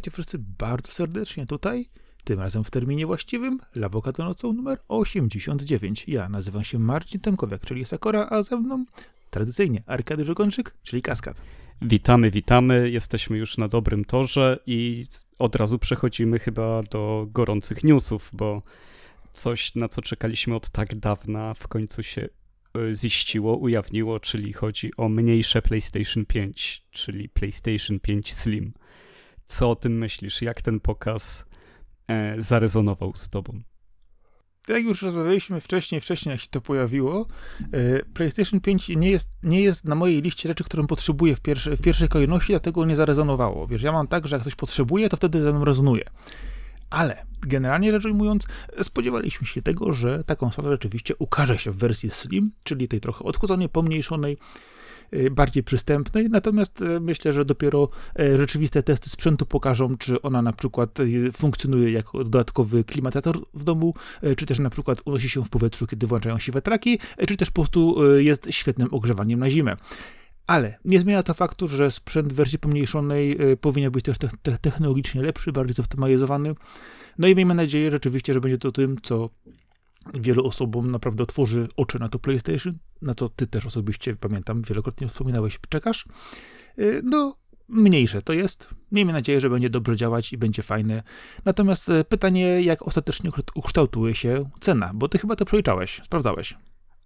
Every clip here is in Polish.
witajcie wszyscy bardzo serdecznie tutaj, tym razem w terminie właściwym, Lawokado nocą numer 89. Ja nazywam się Marcin Temkowiak, czyli Sakora, a ze mną tradycyjnie Arkady Żogończyk, czyli Kaskad. Witamy, witamy, jesteśmy już na dobrym torze i od razu przechodzimy chyba do gorących newsów, bo coś, na co czekaliśmy od tak dawna, w końcu się y, ziściło, ujawniło, czyli chodzi o mniejsze PlayStation 5, czyli PlayStation 5 Slim. Co o tym myślisz? Jak ten pokaz e, zarezonował z tobą? Jak już rozmawialiśmy wcześniej, wcześniej jak się to pojawiło, e, PlayStation 5 nie jest, nie jest na mojej liście rzeczy, którą potrzebuję w, pierwsze, w pierwszej kolejności, dlatego nie zarezonowało. Wiesz, ja mam tak, że jak coś potrzebuję, to wtedy ze mną rezonuje. Ale generalnie rzecz ujmując, spodziewaliśmy się tego, że ta konsola rzeczywiście ukaże się w wersji Slim, czyli tej trochę odchudzonej, pomniejszonej, bardziej przystępnej, natomiast y, myślę, że dopiero y, rzeczywiste testy sprzętu pokażą, czy ona na przykład funkcjonuje jako dodatkowy klimatyzator w domu, czy też na przykład unosi się w powietrzu, kiedy włączają się wiatraki, czy też po prostu jest świetnym ogrzewaniem na zimę. Ale nie zmienia to faktu, że sprzęt w wersji pomniejszonej powinien być też te te technologicznie lepszy, bardziej zoptymalizowany. No i miejmy nadzieję rzeczywiście, że będzie to tym, co wielu osobom naprawdę otworzy oczy na to PlayStation, na co ty też osobiście, pamiętam, wielokrotnie wspominałeś, czekasz. No, mniejsze to jest. Miejmy nadzieję, że będzie dobrze działać i będzie fajne. Natomiast pytanie, jak ostatecznie ukształtuje się cena, bo ty chyba to przeliczałeś, sprawdzałeś.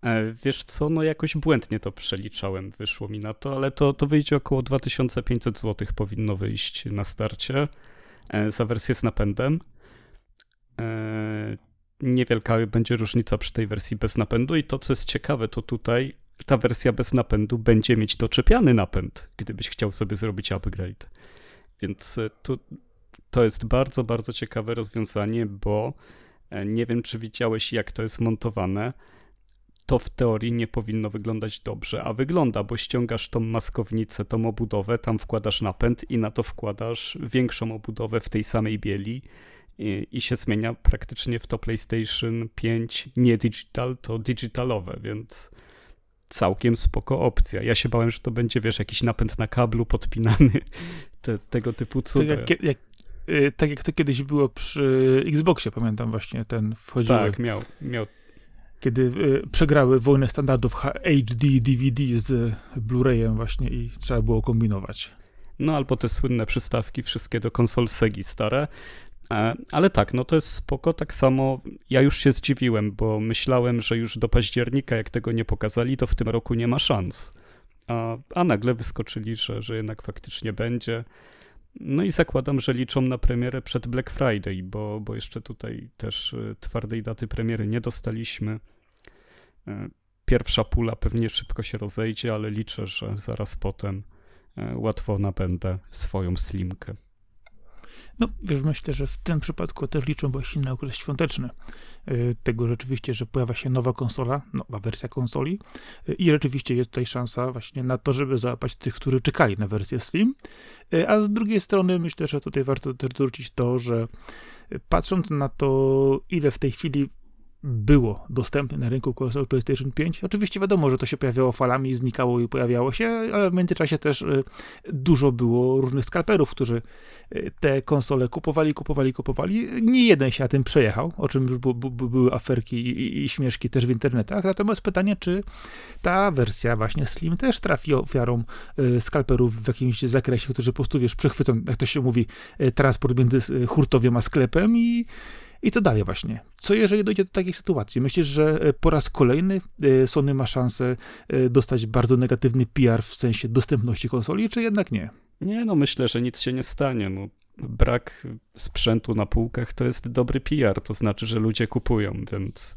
E, wiesz co, no jakoś błędnie to przeliczałem, wyszło mi na to, ale to, to wyjdzie około 2500 zł powinno wyjść na starcie e, za wersję z napędem. E, niewielka będzie różnica przy tej wersji bez napędu i to, co jest ciekawe, to tutaj ta wersja bez napędu będzie mieć doczepiany napęd, gdybyś chciał sobie zrobić upgrade. Więc to, to jest bardzo, bardzo ciekawe rozwiązanie, bo nie wiem, czy widziałeś, jak to jest montowane to w teorii nie powinno wyglądać dobrze, a wygląda, bo ściągasz tą maskownicę, tą obudowę, tam wkładasz napęd i na to wkładasz większą obudowę w tej samej bieli i, i się zmienia praktycznie w to PlayStation 5 nie digital, to digitalowe, więc całkiem spoko opcja. Ja się bałem, że to będzie, wiesz, jakiś napęd na kablu podpinany, te, tego typu cuda. Tak jak, jak, y, tak jak to kiedyś było przy Xboxie, pamiętam właśnie ten wchodził. Tak, miał, miał kiedy y, przegrały wojnę standardów HD, DVD z Blu-rayem właśnie i trzeba było kombinować. No albo te słynne przystawki wszystkie do konsol Segi stare. E, ale tak, no to jest spoko. Tak samo ja już się zdziwiłem, bo myślałem, że już do października, jak tego nie pokazali, to w tym roku nie ma szans. A, a nagle wyskoczyli, że, że jednak faktycznie będzie. No i zakładam, że liczą na premierę przed Black Friday, bo, bo jeszcze tutaj też y, twardej daty premiery nie dostaliśmy. E, pierwsza pula pewnie szybko się rozejdzie, ale liczę, że zaraz potem e, łatwo napędzę swoją slimkę. No, wiesz, myślę, że w tym przypadku też liczą właśnie na okres świąteczny. E, tego rzeczywiście, że pojawia się nowa konsola, nowa wersja konsoli i rzeczywiście jest tutaj szansa właśnie na to, żeby załapać tych, którzy czekali na wersję Slim. A z drugiej strony myślę, że tutaj warto też dorzucić to, że patrząc na to, ile w tej chwili było dostępne na rynku konsol PlayStation 5. Oczywiście wiadomo, że to się pojawiało falami, znikało i pojawiało się, ale w międzyczasie też y, dużo było różnych skalperów, którzy y, te konsole kupowali, kupowali, kupowali. Nie jeden się na tym przejechał, o czym już były aferki i, śmieszki też w internetach. Natomiast pytanie, czy ta wersja właśnie Slim też trafi ofiarą y, skalperów w jakimś zakresie, którzy po prostu, wiesz, przechwycą, jak to się mówi, transport między hurtowiem a sklepem i i co dalej właśnie? Co jeżeli dojdzie do takiej sytuacji? Myślisz, że e, po raz kolejny e, Sony ma szansę e, dostać bardzo negatywny PR w sensie dostępności konsoli, czy jednak nie? Nie, no myślę, że nic się nie stanie. No, brak sprzętu na półkach to jest dobry PR, to znaczy, że ludzie kupują, więc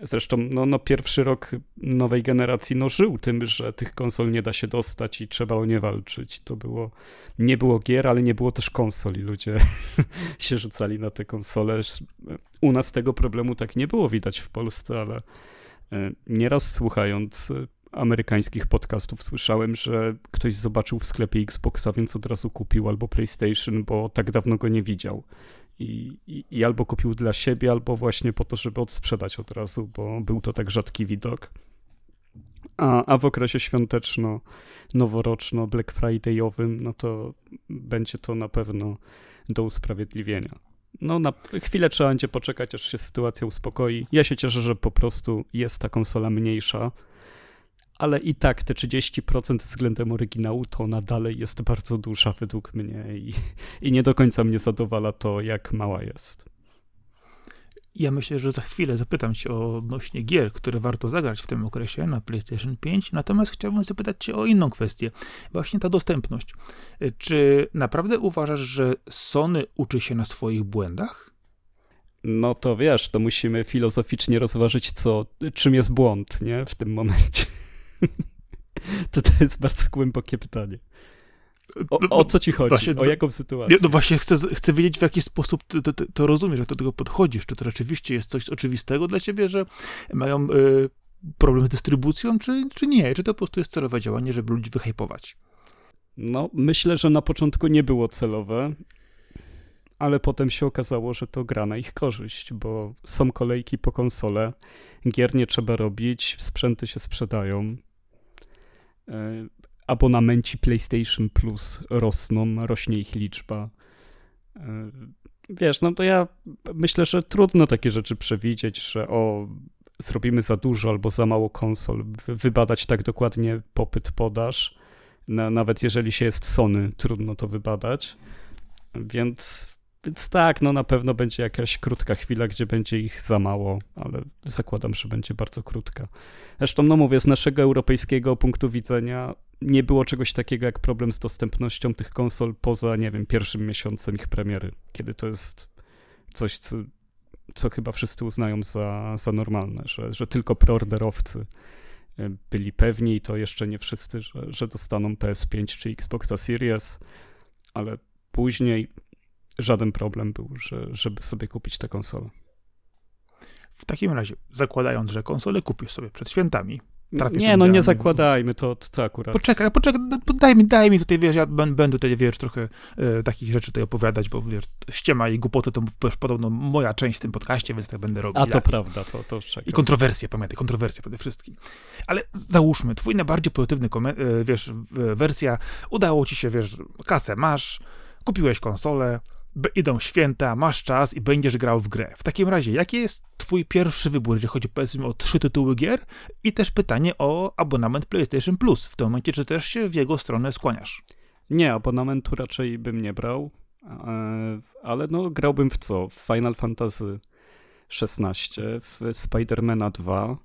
zresztą no, no, pierwszy rok nowej generacji no, żył tym, że tych konsol nie da się dostać i trzeba o nie walczyć. To było, nie było gier, ale nie było też konsol i ludzie się rzucali na te konsole. U nas tego problemu tak nie było widać w Polsce, ale e, nieraz słuchając amerykańskich podcastów słyszałem, że ktoś zobaczył w sklepie Xboxa, więc od razu kupił albo PlayStation, bo tak dawno go nie widział. I, i, albo kupił dla siebie, albo właśnie po to, żeby odsprzedać od razu, bo był to tak rzadki widok. A, a w okresie świąteczno-noworoczno, Black Friday'owym, no to będzie to na pewno do usprawiedliwienia. No na chwilę trzeba będzie poczekać, aż się sytuacja uspokoi. Ja się cieszę, że po prostu jest ta konsola mniejsza, ale i tak te 30% względem oryginału to ona dalej jest bardzo duża według mnie i, i nie do końca mnie zadowala to, jak mała jest. Ja myślę, że za chwilę zapytam cię o odnośnie gier, które warto zagrać w tym okresie na PlayStation 5, natomiast chciałbym zapytać cię o inną kwestię, właśnie ta dostępność. Czy naprawdę uważasz, że Sony uczy się na swoich błędach? No to wiesz, to musimy filozoficznie rozważyć, co, czym jest błąd, nie? W tym momencie. To, to jest bardzo głębokie pytanie. O, o, co ci chodzi? Właśnie, o jaką sytuację? No właśnie chcę, chcę wiedzieć, w jaki sposób to, to, to rozumiesz, jak do tego podchodzisz. Czy to rzeczywiście jest coś oczywistego dla ciebie, że mają y, problem z dystrybucją, czy, czy nie? Czy to po prostu jest celowe działanie, żeby ludzi wyhypować? No, myślę, że na początku nie było celowe, ale potem się okazało, że to gra na ich korzyść, bo są kolejki po konsole, gier nie trzeba robić, sprzęty się sprzedają. E, abonamenci PlayStation Plus rosną, rośnie ich liczba. E, wiesz, no to ja myślę, że trudno takie rzeczy przewidzieć, że o, zrobimy za dużo albo za mało konsol, wybadać tak dokładnie popyt, podaż. nawet jeżeli się jest Sony, trudno to wybadać. Więc więc tak, no na pewno będzie jakaś krótka chwila, gdzie będzie ich za mało, ale zakładam, że będzie bardzo krótka. Zresztą, no mówię, z naszego europejskiego punktu widzenia nie było czegoś takiego jak problem z dostępnością tych konsol poza, nie wiem, pierwszym miesiącem ich premiery, kiedy to jest coś, co, co chyba wszyscy uznają za, za normalne, że, że tylko preorderowcy e, byli pewni i to jeszcze nie wszyscy, że, że dostaną PS5 czy Xboxa Series, ale później żaden problem był, że, żeby sobie kupić tę konsolę. W takim razie, zakładając, że konsolę kupisz sobie przed świętami, nie, no nie zakładajmy, to, to akurat. Poczekaj, poczekaj, no, daj mi, daj mi tutaj, wiesz, ja będę tutaj, wiesz, trochę e, takich rzeczy tutaj opowiadać, bo, wiesz, ściema i głupoty to wiesz, podobno moja część w tym podcaście, więc tak będę robił. A to tak. prawda, to, to czekam. I kontrowersje, pamiętaj, kontrowersje przede wszystkim. Ale załóżmy, twój najbardziej pozytywny, e, wiesz, wersja, udało ci się, wiesz, kasę masz, kupiłeś konsolę, idą święta, masz czas i będziesz grał w grę. W takim razie, jaki jest twój pierwszy wybór, jeżeli chodzi powiedzmy o trzy tytuły gier? I też pytanie o abonament PlayStation Plus. W tym momencie, czy też się w jego stronę skłaniasz? Nie, abonamentu raczej bym nie brał, e, ale no grałbym w co? W Final Fantasy XVI, w Spidermana 2.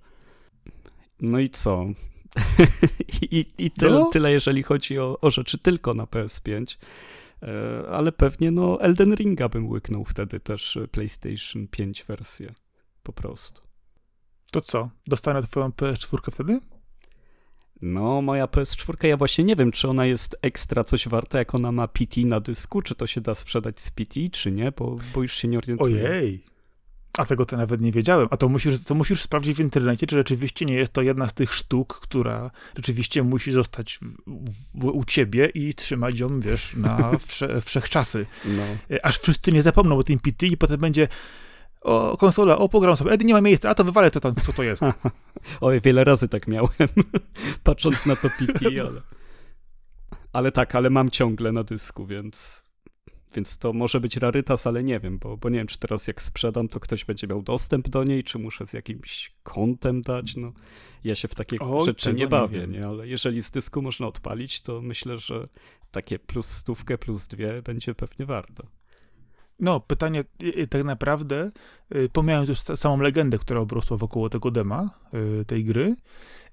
No i co? I, i tyle, no. tyle, jeżeli chodzi o, o rzeczy tylko na PS5. E, ale pewnie no Elden Ringa bym łyknął wtedy też e, PlayStation 5 wersję, po prostu. To co, dostanę twoją PS4 wtedy? No, moja PS4, ja właśnie nie wiem, czy ona jest ekstra coś warta, jak ona ma PT na dysku, czy to się da sprzedać z PT, czy nie, bo, bo już się nie orientuję. Ojej, a tego to nawet nie wiedziałem. A to musisz, to musisz sprawdzić w internecie, czy rzeczywiście nie jest to jedna z tych sztuk, która rzeczywiście musi zostać w, w, u ciebie i trzymać ją, wiesz, na wsze, wszechczasy. No. E, aż wszyscy nie zapomną o tym PT i potem będzie o, konsola, o, pogram sobie, Edy, nie ma miejsca, a to wywalę to tam, co to jest. Oj, wiele razy tak miałem, patrząc na to PT, ale... Ale tak, ale mam ciągle na dysku, więc więc to może być rarytas, ale nie wiem, bo, bo nie wiem, czy teraz jak sprzedam, to ktoś będzie miał dostęp do niej, czy muszę z jakimś kontem dać. No, ja się w takie o, rzeczy nie bawię, nie, nie, ale jeżeli z dysku można odpalić, to myślę, że takie plus stówkę, plus dwie będzie pewnie warto. No, pytanie tak naprawdę, y, pomijając już samą legendę, która obrosła wokół tego dema, y, tej gry,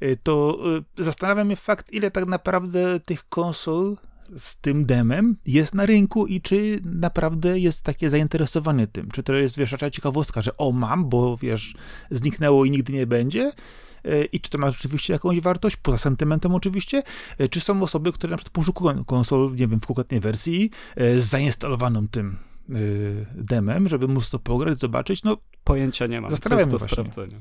y, to zastanawiam się fakt, ile tak naprawdę tych konsol z tym demem jest na rynku i czy naprawdę jest takie zainteresowanie tym. Czy to jest, wiesz, raczej ciekawostka, że o, mam, bo, wiesz, zniknęło i nigdy nie będzie, e, i czy to ma rzeczywiście jakąś wartość, poza sentymentem oczywiście, e, czy są osoby, które na przykład poszukują konsol, nie wiem, w konkretnej wersji, e, z zainstalowaną tym demem, żeby móc to pograć, zobaczyć, no... Pojęcia nie mam, Zastanawiam sprawdzenia.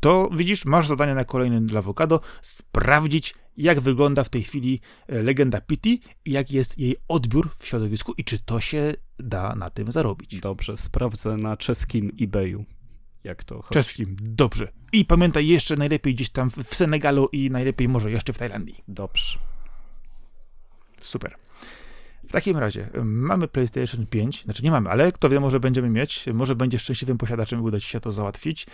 To widzisz, masz zadanie na kolejny dla Avocado, sprawdzić, jak wygląda w tej chwili e, legenda Pity, jak jest jej odbiór w środowisku i czy to się da na tym zarobić. Dobrze, sprawdzę na czeskim eBayu. jak to chodzi. Czeskim, dobrze. I pamiętaj jeszcze najlepiej gdzieś tam w Senegalu i najlepiej może jeszcze w Tajlandii. Dobrze. Super. W takim razie mamy PlayStation 5, znaczy nie mamy, ale kto wie, może będziemy mieć, może będzie szczęśliwym posiadaczem i uda ci się to załatwić.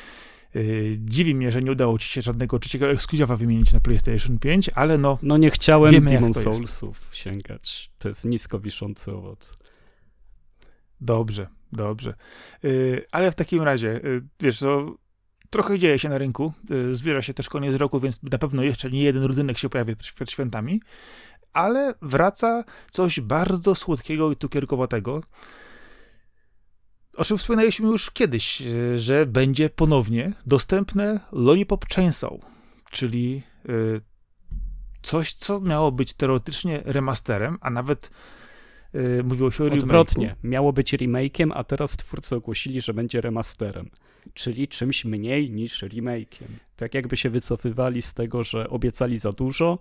Yy, dziwi mnie, że nie udało ci się żadnego trzeciego ekskluzywa wymienić na PlayStation 5, ale no, No nie chciałem Wiemy, Demon. Soulsów sięgać. To jest nisko wiszący owoc. dobrze, dobrze. Yy, ale w takim razie, yy, wiesz, to trochę dzieje się na rynku, zbliża się też koniec roku, więc na pewno jeszcze nie jeden rodzynek się pojawi przed przed świętami, ale wraca coś bardzo słodkiego i cukierkowatego, o czym wspominaliśmy już kiedyś, yy, że będzie ponownie dostępne Lollipop Chainsaw, czyli yy, coś, co miało być teoretycznie remasterem, a nawet yy, mówiło się o remake'u. Odwrotnie. Miało być remake'iem, a teraz twórcy ogłosili, że będzie remasterem. Czyli czymś mniej niż remake'iem. Tak jakby się wycofywali z tego, że obiecali za dużo,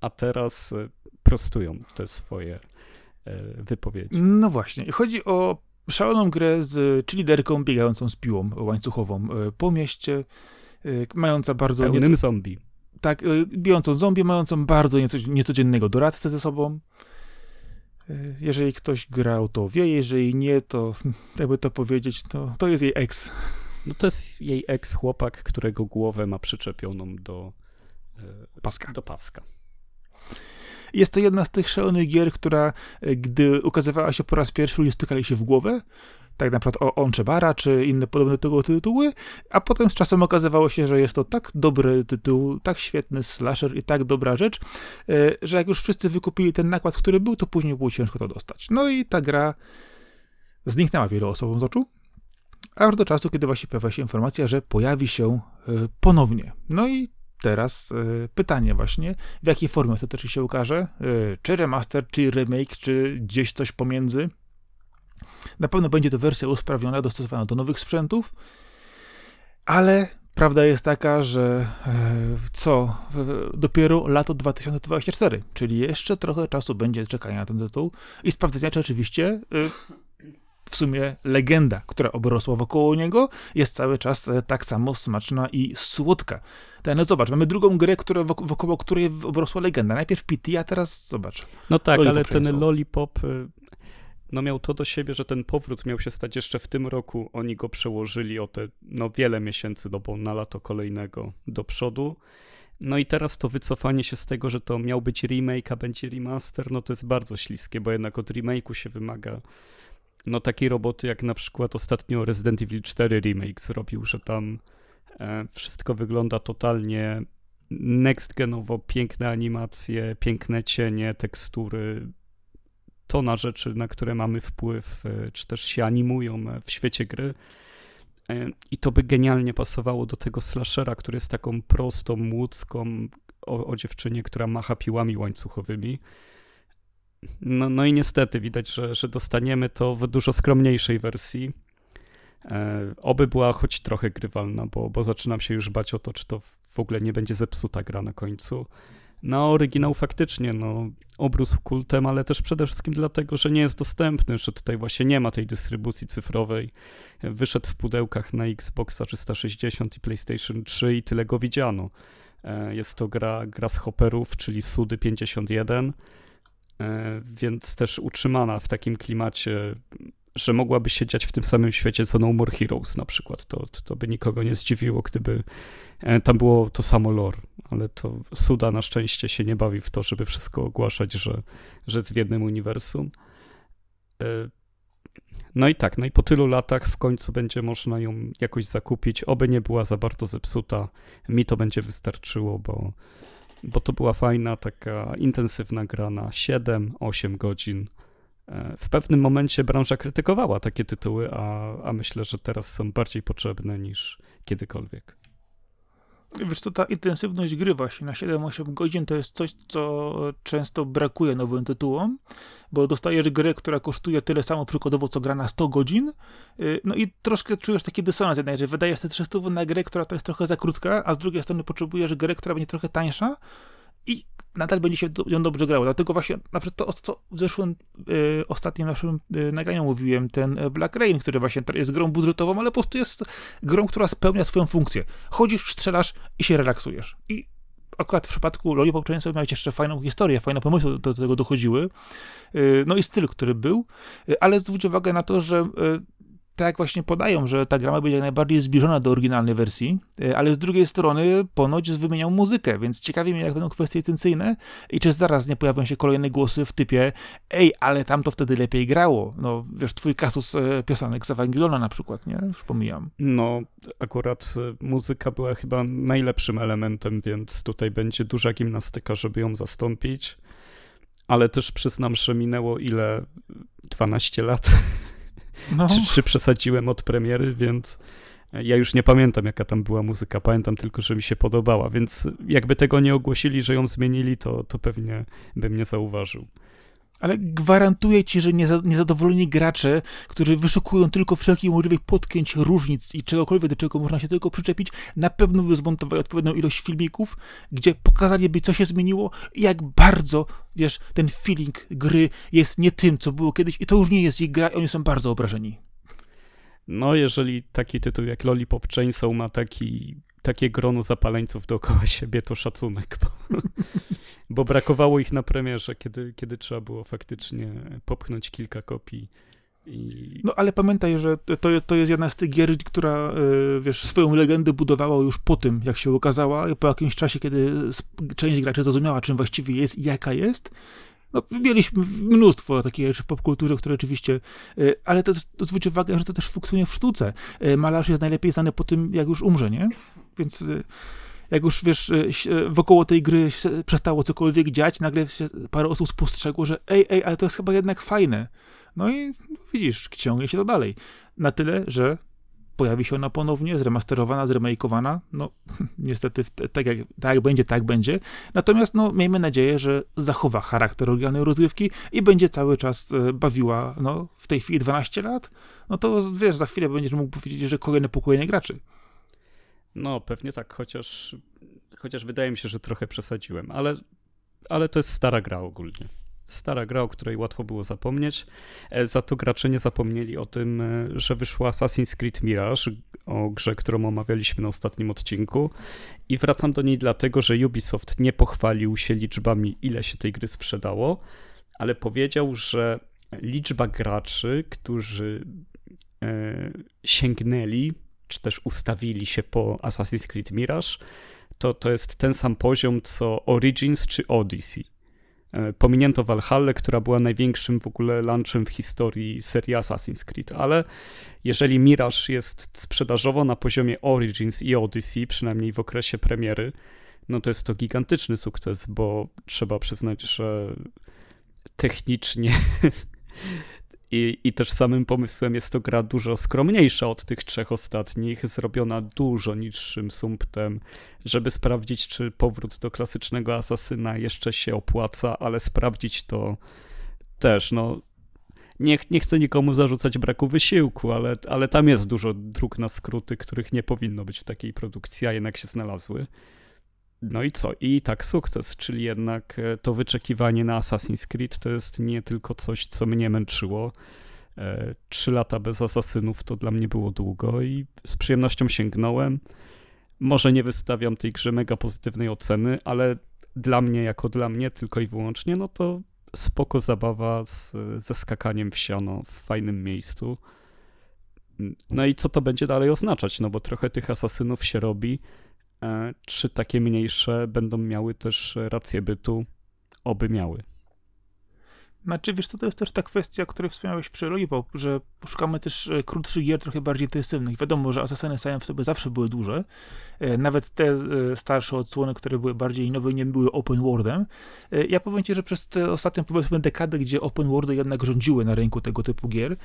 a teraz e, prostują te swoje e, wypowiedzi. No właśnie. Chodzi o szaloną grę z cheerleaderką biegającą z piłą łańcuchową e, po mieście, e, mająca bardzo nieco, Pełnym zombie. tak, e, bijącą zombie, mającą bardzo nieco, niecodziennego doradcę ze sobą. Jeżeli ktoś grał, to wie, jeżeli nie, to jakby to powiedzieć, to, to jest jej ex. No to jest jej ex-chłopak, którego głowę ma przyczepioną do, Paska. do paska. Jest to jedna z tych szalonych gier, która, e, gdy ukazywała się po raz pierwszy, ludzie stykali się w głowę. Tak na przykład o Onchebara, czy inne podobne tego tytuły, a potem z czasem okazywało się, że jest to tak dobry tytuł, tak świetny slasher i tak dobra rzecz, e, że jak już wszyscy wykupili ten nakład, który był, to później było ciężko to dostać. No i ta gra zniknęła wielu osobom z oczu, aż do czasu, kiedy właśnie pojawia się informacja, że pojawi się e, ponownie. No i teraz e, pytanie właśnie, w jakiej formie ostatecznie się ukaże, e, czy remaster, czy remake, czy gdzieś coś pomiędzy. Na pewno będzie to wersja usprawniona, dostosowana do nowych sprzętów, ale prawda jest taka, że e, co, dopiero lato 2024, czyli jeszcze trochę czasu będzie czekania na ten tytuł i sprawdzenia, czy oczywiście w sumie legenda, która obrosła wokoło niego, jest cały czas e, tak samo smaczna i słodka. No zobacz, mamy drugą grę, która, wok- wokoło której obrosła legenda. Najpierw PT, a teraz zobacz. No tak, Lollipop ale ten. Lollipop y, no miał to do siebie, że ten powrót miał się stać jeszcze w tym roku. Oni go przełożyli o te no wiele miesięcy, no bo na lato kolejnego do przodu. No i teraz to wycofanie się z tego, że to miał być remake, a będzie remaster, no to jest bardzo śliskie, bo jednak od remake'u się wymaga no takiej roboty, jak na przykład ostatnio Resident Evil 4 remake zrobił, że tam e, wszystko wygląda totalnie next genowo, piękne animacje, piękne cienie, tekstury, tona rzeczy, na które mamy wpływ, e, czy też się animują e, w świecie gry. I to by genialnie pasowało do tego slashera, który jest taką prostą, młódzką o, o dziewczynie, która macha piłami łańcuchowymi. No, no i niestety widać, że, że dostaniemy to w dużo skromniejszej wersji. E, oby była choć trochę grywalna, bo, bo zaczynam się już bać o to, czy to w ogóle nie będzie zepsuta gra na końcu. No, oryginał faktycznie, no, obrósł kultem, ale też przede wszystkim dlatego, że nie jest dostępny, że tutaj właśnie nie ma tej dystrybucji cyfrowej. Wyszedł w pudełkach na Xboxa 360 i PlayStation 3 i tyle go widziano. E, Jest to gra, gra z hopperów, czyli Sudy 51, e, więc też utrzymana w takim klimacie, że mogłaby się dziać w tym samym świecie co No More Heroes na przykład. To, to by nikogo nie zdziwiło, gdyby e, tam było to samo lore, ale to Suda na szczęście się nie bawi w to, żeby wszystko ogłaszać, że, że jest w jednym uniwersum. E, No i tak, no i po tylu latach w końcu będzie można ją jakoś zakupić, oby nie była za bardzo zepsuta. Mi to będzie wystarczyło, bo, bo to była fajna, taka intensywna gra na 7-8 godzin. E, W pewnym momencie branża krytykowała takie tytuły, a, a myślę, że teraz są bardziej potrzebne niż kiedykolwiek. Wiesz co, ta intensywność gry właśnie na 7-8 godzin to jest coś, co często brakuje nowym tytułom, bo dostajesz grę, która kosztuje tyle samo przykładowo, co gra na 100 godzin, yy, no i troszkę czujesz taki dysonans jednak, że wydajesz te 300 na grę, która to jest trochę za krótka, a z drugiej strony potrzebujesz grę, która będzie trochę tańsza i nadal będzie się ją dobrze grało. Dlatego właśnie na przykład to, co w zeszłym, y, ostatnim naszym y, nagraniu mówiłem, ten Black Rain, który właśnie jest grą budżetową, ale po prostu jest grą, która spełnia swoją funkcję. Chodzisz, strzelasz i się relaksujesz. I akurat w przypadku Lollipop Chainsaw miałeś jeszcze fajną historię, fajne pomysły do, do tego dochodziły. Y, no i styl, który był, y, ale zwróć uwagę na to, że y, tak jak właśnie podają, że ta gra ma być jak najbardziej zbliżona do oryginalnej wersji, e, ale z drugiej strony ponoć wymieniał muzykę, więc ciekawi mnie, jak będą kwestie licencyjne i czy zaraz nie pojawią się kolejne głosy w typie ej, ale tam to wtedy lepiej grało. No, wiesz, twój kasus e, piosenek z Ewangeliona na przykład, nie? Już pomijam. No, akurat e, muzyka była chyba najlepszym elementem, więc tutaj będzie duża gimnastyka, żeby ją zastąpić. Ale też przyznam, że minęło ile? 12 lat no. czy, czy przesadziłem od premiery, więc ja już nie pamiętam, jaka tam była muzyka. Pamiętam tylko, że mi się podobała, więc jakby tego nie ogłosili, że ją zmienili, to, to pewnie bym nie zauważył. Ale gwarantuję ci, że niezadowoleni gracze, którzy wyszukują tylko wszelkich możliwych potknięć, różnic i czegokolwiek, do czego można się tylko przyczepić, na pewno by zmontowali odpowiednią ilość filmików, gdzie pokazaliby, co się zmieniło i jak bardzo, wiesz, ten feeling gry jest nie tym, co było kiedyś i to już nie jest ich gra i oni są bardzo obrażeni. No, jeżeli taki tytuł jak Lollipop Chainsaw ma taki takie grono zapaleńców dookoła siebie, to szacunek, bo, bo brakowało ich na premierze, kiedy, kiedy trzeba było faktycznie popchnąć kilka kopii. I... No ale pamiętaj, że to, to jest jedna z tych gier, która, e, wiesz, swoją legendę budowała już po tym, jak się ukazała po jakimś czasie, kiedy część graczy zrozumiała, czym właściwie jest i jaka jest, no, mieliśmy mnóstwo takich rzeczy w popkulturze, które rzeczywiście, e, ale to, to zwróć uwagę, że to też funkcjonuje w sztuce. E, malarz jest najlepiej znany po tym, jak już umrze, nie? Więc e, jak już, wiesz, wokoło tej gry przestało cokolwiek dziać, nagle się parę osób spostrzegło, że ej, ej, ale to jest chyba jednak fajne. No i widzisz, ciągnie się to dalej. Na tyle, że pojawi się ona ponownie, zremasterowana, zremakeowana. No, niestety, tak jak, tak jak będzie, tak będzie. Natomiast, no, miejmy nadzieję, że zachowa charakter oryginalnej rozgrywki i będzie cały czas bawiła, no, w tej chwili 12 lat. No to, wiesz, za chwilę będziesz mógł powiedzieć, że kolejne pokolenie graczy. No, pewnie tak, chociaż, chociaż wydaje mi się, że trochę przesadziłem, ale, ale to jest stara gra ogólnie stara gra, o której łatwo było zapomnieć. E, za to gracze nie zapomnieli o tym, e, że wyszła Assassin's Creed Mirage, o grze, którą omawialiśmy na ostatnim odcinku. I wracam do niej dlatego, że Ubisoft nie pochwalił się liczbami, ile się tej gry sprzedało, ale powiedział, że liczba graczy, którzy e, sięgnęli, czy też ustawili się po Assassin's Creed Mirage, to, to jest ten sam poziom co Origins czy Odyssey. E, pominięto Valhalla, która była największym w ogóle launchem w historii serii Assassin's Creed, ale jeżeli Mirage jest sprzedażowo na poziomie Origins i Odyssey, przynajmniej w okresie premiery, no to jest to gigantyczny sukces, bo trzeba przyznać, że technicznie I, I też samym pomysłem jest to gra dużo skromniejsza od tych trzech ostatnich, zrobiona dużo niższym sumptem, żeby sprawdzić, czy powrót do klasycznego asasyna jeszcze się opłaca, ale sprawdzić to też, no. Nie, nie chcę nikomu zarzucać braku wysiłku, ale, ale tam jest dużo dróg na skróty, których nie powinno być w takiej produkcji, a jednak się znalazły. No i co? I tak sukces, czyli jednak e, to wyczekiwanie na Assassin's Creed to jest nie tylko coś, co mnie męczyło. E, trzy lata bez asasynów to dla mnie było długo i z przyjemnością sięgnąłem. Może nie wystawiam tej grze mega pozytywnej oceny, ale dla mnie, jako dla mnie, tylko i wyłącznie, no to spoko zabawa z, ze skakaniem w siano w fajnym miejscu. No i co to będzie dalej oznaczać? No bo trochę tych asasynów się robi czy takie mniejsze będą miały też rację bytu? Oby miały. Znaczy, wiesz co, to jest też ta kwestia, o której wspomniałeś przy Lollipop, że szukamy też e, krótszych gier, trochę bardziej intensywnych. Wiadomo, że Assassiny Science w sobie zawsze były duże. E, nawet te e, starsze odsłony, które były bardziej nowe, nie były open worldem. Ja powiem ci, że przez te ostatnie powiedzmy dekadę, gdzie open worldy jednak rządziły na rynku tego typu gier,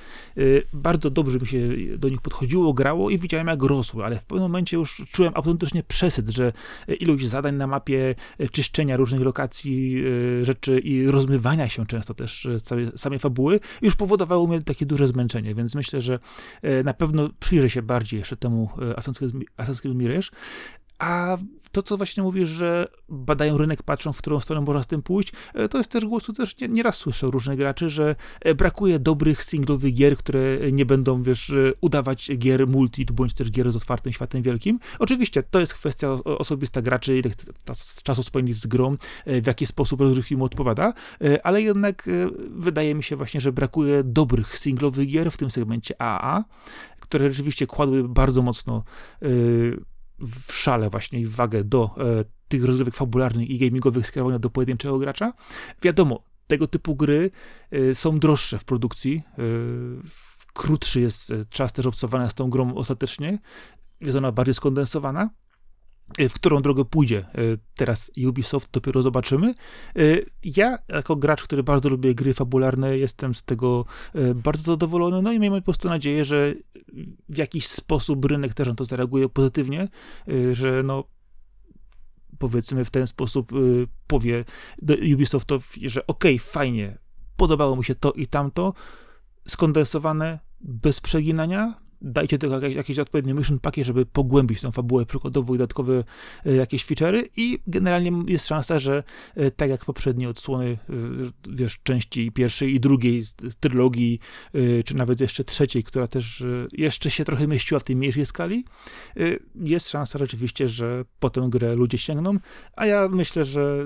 bardzo dobrze mi się do nich podchodziło, grało i widziałem jak rosły, ale w pewnym momencie już czułem autentycznie przesyt, że ilość zadań na mapie, czyszczenia różnych lokacji, rzeczy i rozmywania się często też też całej, samej fabuły, już powodowało mnie takie duże zmęczenie, więc myślę, że e, na pewno przyjrzę się bardziej jeszcze temu e, Assassin's Creed Mirage, A to, co właśnie mówisz, że badają rynek, patrzą, w którą stronę można z tym pójść, e, to jest też głosu, też nie, nieraz słyszę różnych graczy, że e, brakuje dobrych singlowych gier, które nie będą, wiesz, e, udawać gier multi, bądź też gier z otwartym światem wielkim. Oczywiście to jest kwestia osobista graczy, ile czasu spędzić z grą, w jaki sposób rozgrywki mu odpowiada, ale jednak wydaje mi się właśnie, że brakuje dobrych singlowych gier w tym segmencie AA, które rzeczywiście kładły bardzo mocno w szale właśnie i wagę do e, tych rozgrywek fabularnych i gamingowych skierowanych do pojedynczego gracza. Wiadomo, tego typu gry e, są droższe w produkcji, e, krótszy jest czas też obcowania z tą grą ostatecznie, jest ona bardziej skondensowana, w którą drogę pójdzie e, teraz Ubisoft, dopiero zobaczymy. E, ja, jako gracz, który bardzo lubię gry fabularne, jestem z tego bardzo zadowolony, no i miejmy po prostu nadzieję, że w jakiś sposób rynek też na to zareaguje pozytywnie, że no powiedzmy w ten sposób powie Ubisoftowi, że okej, okay, fajnie, podobało mi się to i tamto, skondensowane, bez przeginania, dajcie tego jakieś, odpowiednie mission packi, żeby pogłębić tą fabułę przykładowo i dodatkowe e, jakieś feature'y i generalnie jest szansa, że e, tak jak poprzednie odsłony, e, wiesz, części pierwszej i drugiej z trylogii, czy nawet jeszcze trzeciej, która też jeszcze się trochę mieściła w tej mniejszej skali, jest szansa rzeczywiście, że po tę grę ludzie sięgną, a ja myślę, że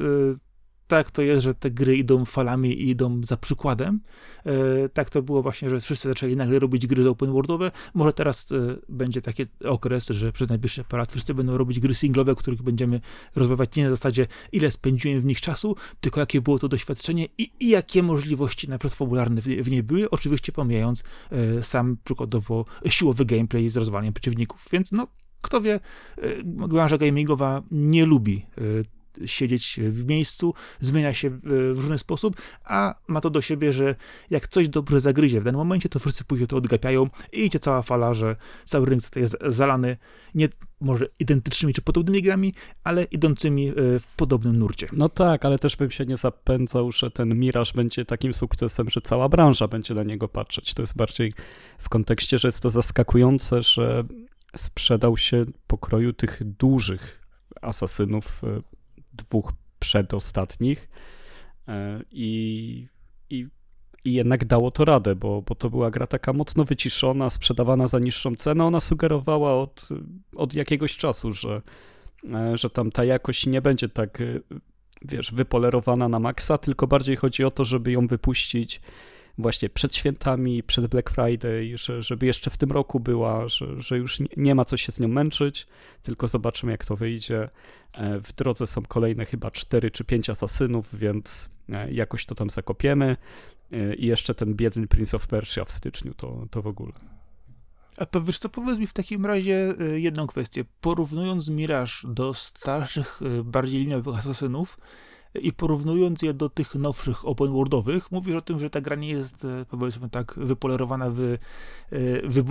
tak to jest, że te gry idą falami i idą za przykładem. E, tak to było właśnie, że wszyscy zaczęli nagle robić gry open worldowe. Może teraz e, będzie taki okres, że przez najbliższe parę lat wszyscy będą robić gry singlowe, o których będziemy rozmawiać nie na zasadzie, ile spędziłem w nich czasu, tylko jakie było to doświadczenie i, i jakie możliwości na przykład fabularne w, w niej były, oczywiście pomijając e, sam przykładowo siłowy gameplay z rozwalaniem przeciwników. Więc no, kto wie, branża gamingowa nie lubi siedzieć w miejscu, zmienia się w różny sposób, a ma to do siebie, że jak coś dobrze zagryzie w danym momencie, to wszyscy później to odgapiają i idzie cała fala, że cały rynek jest zalany nie może identycznymi czy podobnymi grami, ale idącymi e, w podobnym nurcie. No tak, ale też bym się nie zapędzał, że ten Miraż będzie takim sukcesem, że cała branża będzie na niego patrzeć. To jest bardziej w kontekście, że jest to zaskakujące, że sprzedał się pokroju tych dużych asasynów e, dwóch przedostatnich e, i, i, i jednak dało to radę, bo, bo to była gra taka mocno wyciszona, sprzedawana za niższą cenę. Ona sugerowała od, od jakiegoś czasu, że, e, że tam ta jakość nie będzie tak, e, wiesz, wypolerowana na maksa, tylko bardziej chodzi o to, żeby ją wypuścić właśnie przed świętami, przed Black Friday, że, żeby jeszcze w tym roku była, że, że już nie ma co się z nią męczyć, tylko zobaczymy jak to wyjdzie. E, w drodze są kolejne chyba 4 czy 5 asasynów, więc e, jakoś to tam zakopiemy. E, I jeszcze ten biedny Prince of Persia w styczniu, to, to w ogóle. A to wiesz co, powiedz mi w takim razie jedną kwestię. Porównując Mirage do starszych, bardziej liniowych asasynów, i porównując je do tych nowszych open worldowych, mówisz o tym, że ta gra nie jest, e, powiedzmy tak, wypolerowana, wy, e, wy, e,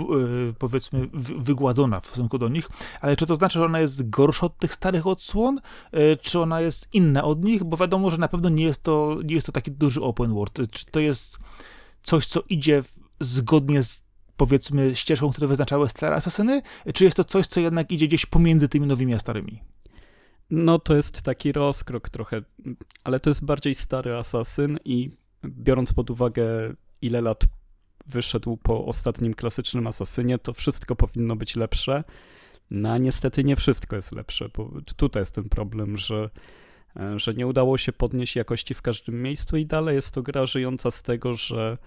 powiedzmy, wygładzona w stosunku do nich, ale czy to znaczy, że ona jest gorsza od tych starych odsłon, czy ona jest inna od nich, bo wiadomo, że na pewno nie jest to, nie jest to taki duży open world, czy to jest coś, co idzie zgodnie z powiedzmy ścieżką, które wyznaczały stare asasyny, czy jest to coś, co jednak idzie gdzieś pomiędzy tymi nowymi a starymi? No to jest taki rozkrok trochę, ale to jest bardziej stary asasyn i biorąc pod uwagę ile lat wyszedł po ostatnim klasycznym asasynie, to wszystko powinno być lepsze. No a niestety nie wszystko jest lepsze, bo tutaj jest ten problem, że, że nie udało się podnieść jakości w każdym miejscu i dalej jest to gra żyjąca z tego, że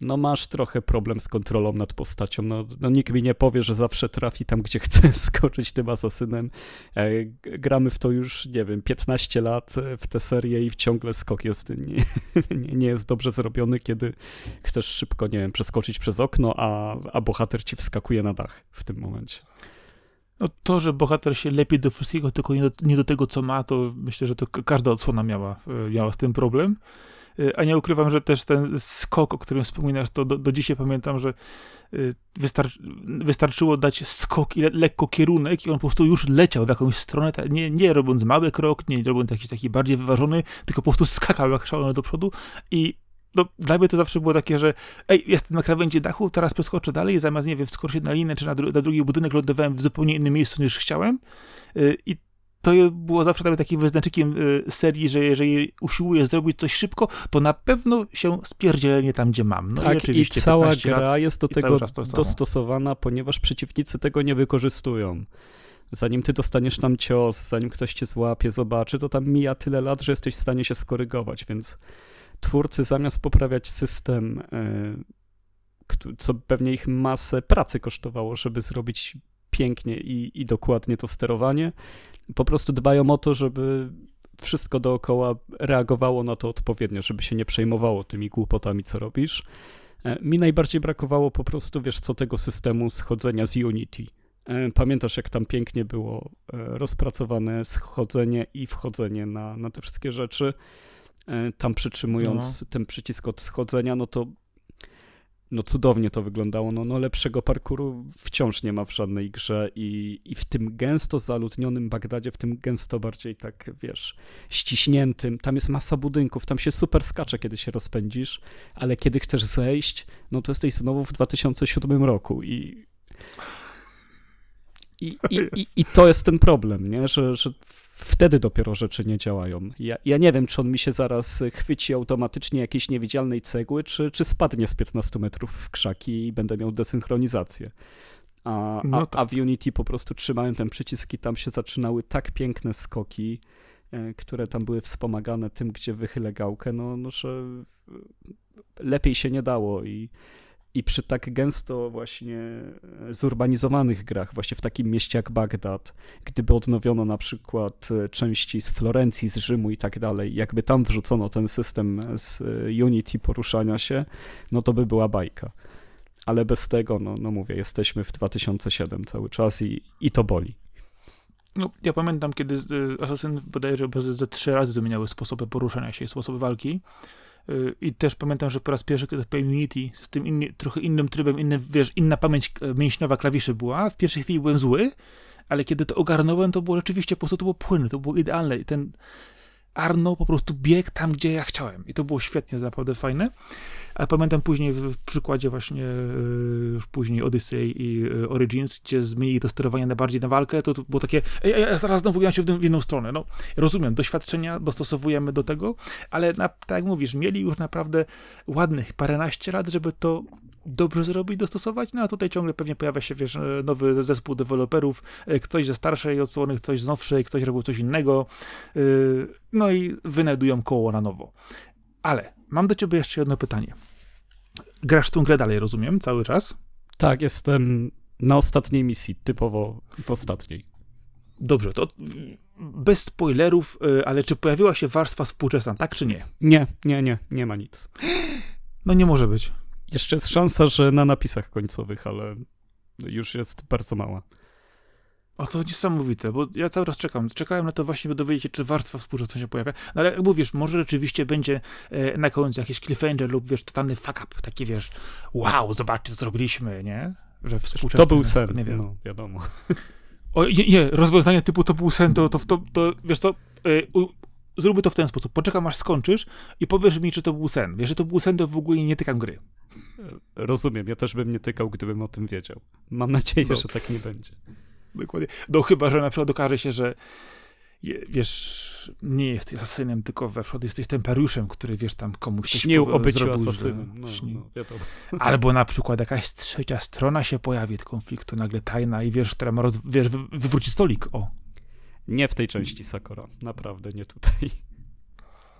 no masz trochę problem z kontrolą nad postacią. No, no nikt mi nie powie, że zawsze trafi tam, gdzie chce skoczyć tym asasynem. E, gramy w to już, nie wiem, 15 lat e, w tę serię i ciągle skok jest, nie, nie, nie, jest dobrze zrobiony, kiedy chcesz szybko, nie wiem, przeskoczyć przez okno, a, a bohater ci wskakuje na dach w tym momencie. No to, że bohater się lepi do wszystkiego, tylko nie do, nie do tego, co ma, to myślę, że to każda odsłona miała, e, miała z tym problem. Y, a nie ukrywam, że też ten skok, o którym wspominasz, to do, do dzisiaj pamiętam, że y, wystarczy, wystarczyło dać skok i le, lekko kierunek i on po prostu już leciał w jakąś stronę, nie, nie robiąc mały krok, nie robiąc jakiś taki bardziej wyważony, tylko po prostu skakał jak szalony do przodu i no, dla mnie to zawsze było takie, że ej, jestem na krawędzi dachu, teraz przeskoczę dalej, zamiast, nie wiem, wskoczyć na linę czy na, dru na drugi budynek, lądowałem w zupełnie innym miejscu niż chciałem. Yy, I to było zawsze dla mnie takim wyznaczykiem yy, serii, że jeżeli usiłuję zrobić coś szybko, to na pewno się spierdzielenie tam, gdzie mam. No tak, i oczywiście i cała gra jest do tego dostosowana, ponieważ przeciwnicy tego nie wykorzystują zanim ty dostaniesz tam cios, zanim ktoś cię złapie, zobaczy, to tam mija tyle lat, że jesteś w stanie się skorygować, więc twórcy zamiast poprawiać system, e, co pewnie ich masę pracy kosztowało, żeby zrobić pięknie i, i dokładnie to sterowanie, po prostu dbają o to, żeby wszystko dookoła reagowało na to odpowiednio, żeby się nie przejmowało tymi głupotami, co robisz. E, mi najbardziej brakowało po prostu, wiesz co, tego systemu schodzenia z Unity. E, pamiętasz, jak tam pięknie było rozpracowane schodzenie i wchodzenie na, na te wszystkie rzeczy. E, tam przytrzymując no. ten przycisk od schodzenia, no to no cudownie to wyglądało. No, no lepszego parkuru wciąż nie ma w żadnej grze i, i w tym gęsto zaludnionym Bagdadzie, w tym gęsto bardziej tak, wiesz, ściśniętym, tam jest masa budynków, tam się super skacze, kiedy się rozpędzisz, ale kiedy chcesz zejść, no to jesteś znowu w 2007 roku i i, i, i, i to jest ten problem, nie? Że, że wtedy dopiero rzeczy nie działają. Ja, ja nie wiem, czy on mi się zaraz chwyci automatycznie jakiejś niewidzialnej cegły, czy, czy spadnie z 15 metrów w krzaki i będę miał desynchronizację. A, no tak. a, a w Unity po prostu trzymałem ten przycisk i tam się zaczynały tak piękne skoki, e, które tam były wspomagane tym, gdzie wychylę gałkę, no, no że lepiej się nie dało i i przy tak gęsto właśnie e, zurbanizowanych grach, właśnie w takim mieście jak Bagdad, gdyby odnowiono na przykład e, części z Florencji, z Rzymu i tak dalej, jakby tam wrzucono ten system z e, Unity poruszania się, no to by była bajka. Ale bez tego, no, no mówię, jesteśmy w 2007 cały czas i, i to boli. No, ja pamiętam, kiedy Assassin bodajże ze trzy razy zmieniały sposoby poruszania się i sposoby walki. Y, I też pamiętam, że po raz pierwszy, kiedy odpaliłem Unity, z tym inni, trochę innym trybem, inny, wiesz, inna pamięć e, mięśniowa klawiszy była. W pierwszej chwili byłem zły, ale kiedy to ogarnąłem, to było rzeczywiście po prostu to było płynne, to było idealne. I ten Arno po prostu biegł tam, gdzie ja chciałem. I to było świetnie, naprawdę fajne. A pamiętam później w, w przykładzie właśnie yy, później Odyssey i yy, Origins, gdzie zmienili to sterowanie na bardziej na walkę, to, to było takie, ej, ej, zaraz znowu ja się w, w inną stronę. No, rozumiem, doświadczenia dostosowujemy do tego, ale na, tak jak mówisz, mieli już naprawdę ładnych paręnaście lat, żeby to dobrze zrobić, dostosować, no a tutaj ciągle pewnie pojawia się, wiesz, nowy zespół deweloperów, e, ktoś ze starszej odsłony, ktoś z nowszej, ktoś robił coś innego, no i wynajdują koło na nowo. Ale mam do ciebie jeszcze jedno pytanie. Grasz tą grę dalej, rozumiem, cały czas? Tak, jestem na ostatniej misji, typowo w ostatniej. Dobrze, to bez spoilerów, ale czy pojawiła się warstwa współczesna, tak czy nie? Nie, nie, nie, nie ma nic. No nie może być. Jeszcze jest szansa, że na napisach końcowych, ale już jest bardzo mała. O, to niesamowite, bo ja cały czas czekam. Czekałem na to właśnie, by dowiedzieć się, czy warstwa współczesna się pojawia. No ale jak mówisz, może rzeczywiście będzie e, na końcu jakiś cliffhanger lub, wiesz, totalny fuck up, taki, wiesz, wow, zobaczcie, co zrobiliśmy, nie? Że współczesny... To był sen, nie wiem. no, wiadomo. O, nie, nie, rozwiązanie typu to był sen, to, to, to, to wiesz, to... U, zróbmy to w ten sposób. Poczekam, aż skończysz i powiesz mi, czy to był sen. Wiesz, że to był sen, to w ogóle nie tykam gry. Rozumiem, ja też bym nie tykał, gdybym o tym wiedział. Mam nadzieję, no. że tak nie będzie. Dokładnie. No chyba, że na przykład okaże się, że wiesz, nie jesteś asasynem, tylko we przykład jesteś tempariuszem, który, wiesz, tam komuś coś Śnił o byciu asasynem. No, no, Albo na przykład jakaś trzecia strona się pojawi konfliktu, nagle tajna i wiesz, która ma roz, wiesz, wywrócić stolik, o. Nie w tej części Sakura, naprawdę, nie tutaj.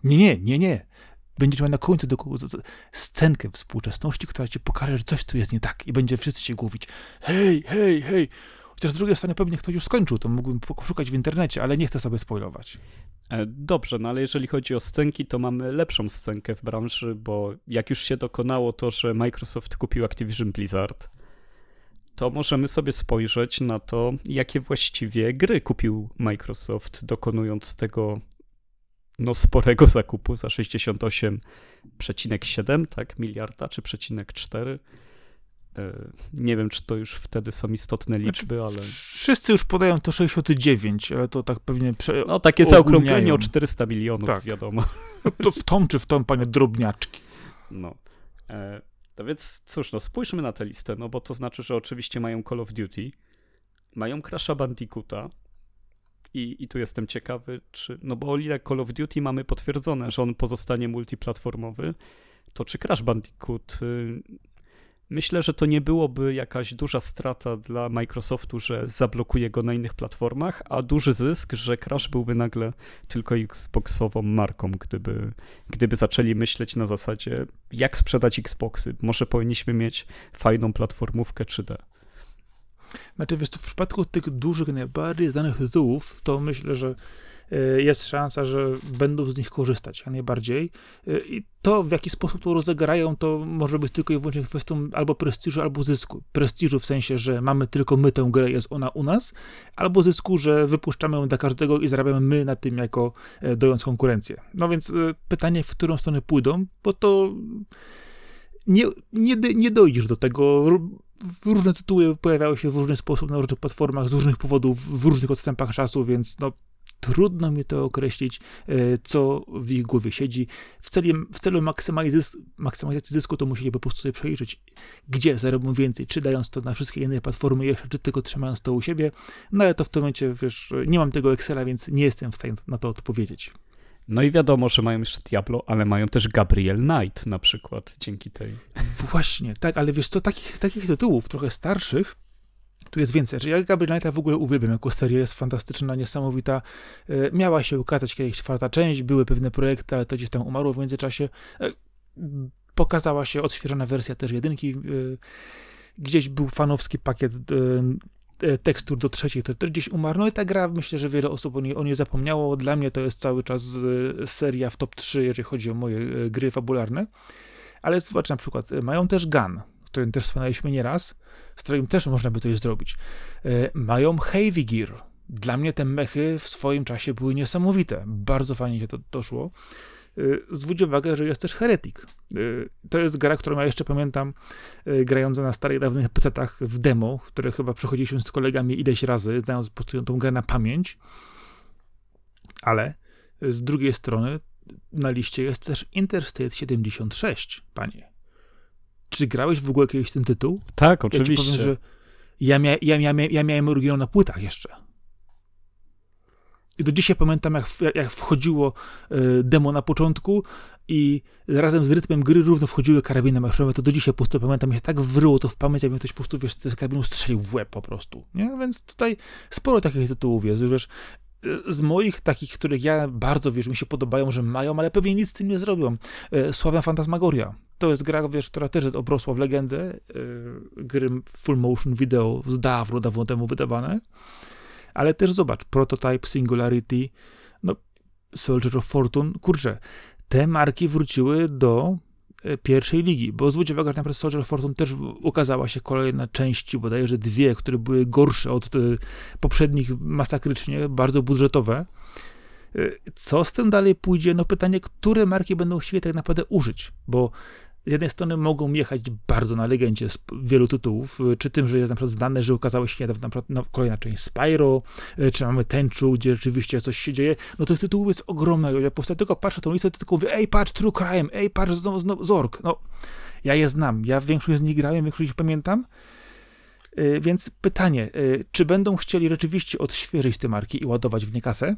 Nie, nie, nie, nie. Będziesz miał na końcu do, scenkę współczesności, która ci pokaże, że coś tu jest nie tak i będzie wszyscy się głowić. Hej, hej, hej, Chociaż z drugiej strony pewnie ktoś już skończył, to mógłbym poszukać w internecie, ale nie chcę sobie spoilować. E, dobrze, no ale jeżeli chodzi o scenki, to mamy lepszą scenkę w branży, bo jak już się dokonało to, że Microsoft kupił Activision Blizzard, to możemy sobie spojrzeć na to, jakie właściwie gry kupił Microsoft, dokonując tego no, sporego zakupu za 68,7 tak, miliarda czy przecinek 4 E, nie wiem, czy to już wtedy są istotne znaczy, liczby, znaczy, ale. Wszyscy już podają to 69, ale to tak pewnie. Prze... No takie zaokrąglenie o 400 milionów, tak. wiadomo. No to w tą czy w tą, panie drobniaczki. No. E, no więc cóż, no spójrzmy na tę listę, no bo to znaczy, że oczywiście mają Call of Duty, mają Crash'a Bandicoota i, i tu jestem ciekawy, czy, no bo o ile Call of Duty mamy potwierdzone, że on pozostanie multiplatformowy, to czy Crash Bandicoot y, Myślę, że to nie byłoby jakaś duża strata dla Microsoftu, że zablokuje go na innych platformach, a duży zysk, że Crash byłby nagle tylko Xboxową marką, gdyby, gdyby zaczęli myśleć na zasadzie, jak sprzedać Xboxy. Może powinniśmy mieć fajną platformówkę 3D. Znaczy, wiesz, w przypadku tych dużych, najbardziej znanych tytułów, to myślę, że Y, jest szansa, że będą z nich korzystać, a najbardziej. Y, I to, w jaki sposób to rozegrają, to może być tylko i wyłącznie kwestią albo prestiżu, albo zysku. Prestiżu w sensie, że mamy tylko my tę grę, jest ona u nas, albo zysku, że wypuszczamy ją dla każdego i zarabiamy my na tym, jako e, dojąc konkurencję. No więc pytanie, w którą stronę pójdą, bo to nie, nie, nie dojdziesz do tego. Różne tytuły pojawiały się w różny sposób na różnych platformach, z różnych powodów, w różnych odstępach czasu, więc no, trudno mi to określić, e, co w ich głowie siedzi. W celu, w celu maksymalizacji zysku to musieli po prostu sobie przejrzeć, gdzie zarobią więcej, czy dając to na wszystkie inne platformy jeszcze, czy tylko trzymając to u siebie. No ale to w tym momencie, wiesz, nie mam tego Excela, więc nie jestem w stanie na to odpowiedzieć. No i wiadomo, że mają jeszcze Diablo, ale mają też Gabriel Knight na przykład dzięki tej. Właśnie, tak, ale wiesz co, takich, takich tytułów trochę starszych, tu jest więcej. Znaczy, ja Gabriel Knighta w ogóle uwielbiam jako seria, jest fantastyczna, niesamowita. E, miała się ukazać kiedyś czwarta część, były pewne projekty, ale to gdzieś tam umarło w międzyczasie. E, pokazała się odświeżona wersja też jedynki. E, gdzieś był fanowski pakiet tekstur do trzeciej, to też gdzieś umarł. No i ta gra, myślę, że wiele osób o niej, o niej zapomniało. Dla mnie to jest cały czas seria w top 3, jeżeli chodzi o moje gry fabularne. Ale zobacz na przykład, mają też Gun, którym też wspomnieliśmy nieraz, z którym też można by coś zrobić. E, mają Heavy Gear. Dla mnie te mechy w swoim czasie były niesamowite. Bardzo fajnie się to doszło. E, zwróć uwagę, że jest też Heretic. E, to jest gra, którą ja jeszcze pamiętam, grająca na starych, dawnych PC-tach w demo, które chyba przechodziliśmy z kolegami ileś razy, znając po prostu tą grę na pamięć. Ale z drugiej strony na liście jest też Interstate 76, panie. Czy grałeś w ogóle kiedyś ten tytuł? Tak, oczywiście. Ja, powiem, że ja, mia, ja, ja, ja miałem oryginał na płytach jeszcze. I do dzisiaj pamiętam, jak, jak wchodziło e, demo na początku i razem z rytmem gry równo wchodziły karabiny maszynowe, to do dzisiaj po prostu pamiętam, mi się tak wryło to w pamięć, jakby ktoś po prostu, wiesz, z karabinu strzelił w łeb po prostu, nie? Więc tutaj sporo takich tytułów jest, wiesz, z moich takich, których ja bardzo, wiesz, mi się podobają, że mają, ale pewnie nic z tym nie zrobią. E, Sławna Fantasmagoria. To jest gra, wiesz, która też jest obrosła w legendę. E, gry full motion video z dawno, dawno temu wydawane. Ale też zobacz, Prototype, Singularity, no, Soldier of Fortune. Kurczę, te marki wróciły do E, pierwszej ligi, bo zwróć uwagę, że naprawdę Soldier of Fortune też ukazała się kolejna części, bodajże dwie, które były gorsze od e, poprzednich masakrycznie, bardzo budżetowe. E, co z tym dalej pójdzie? No pytanie, które marki będą chcieli tak naprawdę użyć, bo z jednej strony mogą jechać bardzo na legendzie z wielu tytułów, czy tym, że jest na przykład znane, że ukazała się niedawno na przykład kolejna część Spyro, czy mamy Tenchu, gdzie rzeczywiście coś się dzieje, no tych tytułów jest ogromna. Ja po tylko patrzę tą listę, tylko mówię, ej, patrz, True Crime, ej, patrz, znowu, znowu Zork. No, ja je znam, ja większość z nich grałem, większość ich pamiętam, y, więc pytanie, czy będą chcieli rzeczywiście odświeżyć te marki i ładować w nie kasę,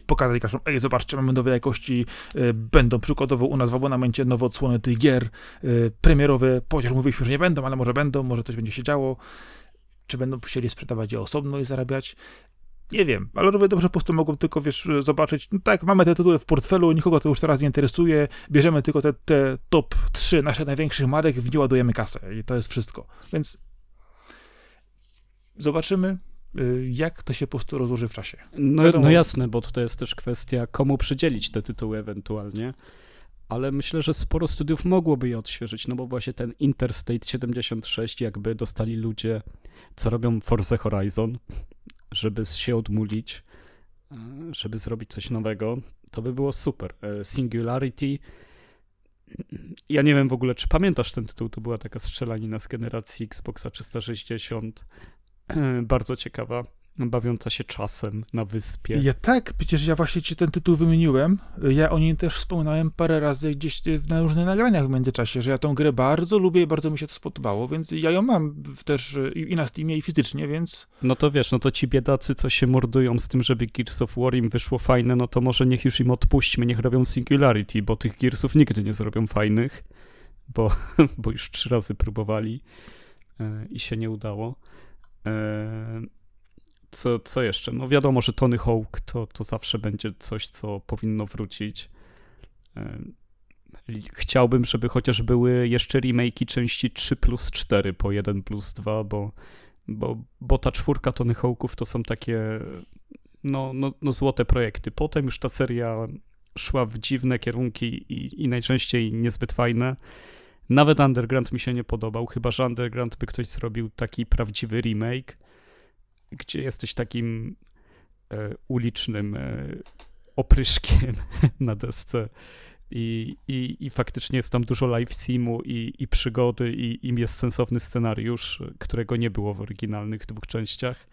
pokazać każdą, ej, zobaczcie, mamy nowe jakości, y, będą przykładowo u nas w abonamencie nowe odsłony tych gier y, premierowe, chociaż mówiliśmy, że nie będą, ale może będą, może coś będzie się działo. Czy będą chcieli sprzedawać je osobno i zarabiać? Nie wiem, ale rowy dobrze po prostu mogą tylko, wiesz, zobaczyć, no tak, mamy te tytuły w portfelu, nikogo to już teraz nie interesuje, bierzemy tylko te, te top 3 naszych największych marek, w nie ładujemy kasę i to jest wszystko. Więc zobaczymy, jak to się po prostu rozłoży w czasie. No, no jasne, bo tutaj jest też kwestia, komu przydzielić te tytuły ewentualnie. Ale myślę, że sporo studiów mogłoby je odświeżyć, no bo właśnie ten Interstate 76, jakby dostali ludzie, co robią Forza Horizon, żeby się odmulić, e, żeby zrobić coś nowego, to by było super. E, Singularity. Ja nie wiem w ogóle, czy pamiętasz ten tytuł, to była taka strzelanina z generacji Xboxa 360 bardzo ciekawa. bawiąca się czasem na wyspie. Ja tak, przecież ja właśnie ci ten tytuł wymieniłem. Ja o nim też wspominałem parę razy gdzieś na różnych nagraniach w międzyczasie, że ja tą grę bardzo lubię i bardzo mi się to spodobało, więc ja ją mam też i na Steamie i fizycznie, więc... No to wiesz, no to ci biedacy, co się mordują z tym, żeby Gears of War im wyszło fajne, no to może niech już im odpuśćmy, niech robią Singularity, bo tych Gearsów nigdy nie zrobią fajnych, bo, bo już trzy razy próbowali e, i się nie udało. E, co, co jeszcze? No wiadomo, że Tony Hawk to, to zawsze będzie coś, co powinno wrócić. Chciałbym, żeby chociaż były jeszcze remake'i części 3 plus 4 po 1 plus 2, bo, bo, bo ta czwórka Tony Hawków to są takie no, no, no złote projekty. Potem już ta seria szła w dziwne kierunki i, i najczęściej niezbyt fajne. Nawet Underground mi się nie podobał, chyba że Underground by ktoś zrobił taki prawdziwy remake gdzie jesteś takim e, ulicznym e, opryszkiem na desce i, i, i faktycznie jest tam dużo live simu i, i przygody i im jest sensowny scenariusz, którego nie było w oryginalnych dwóch częściach,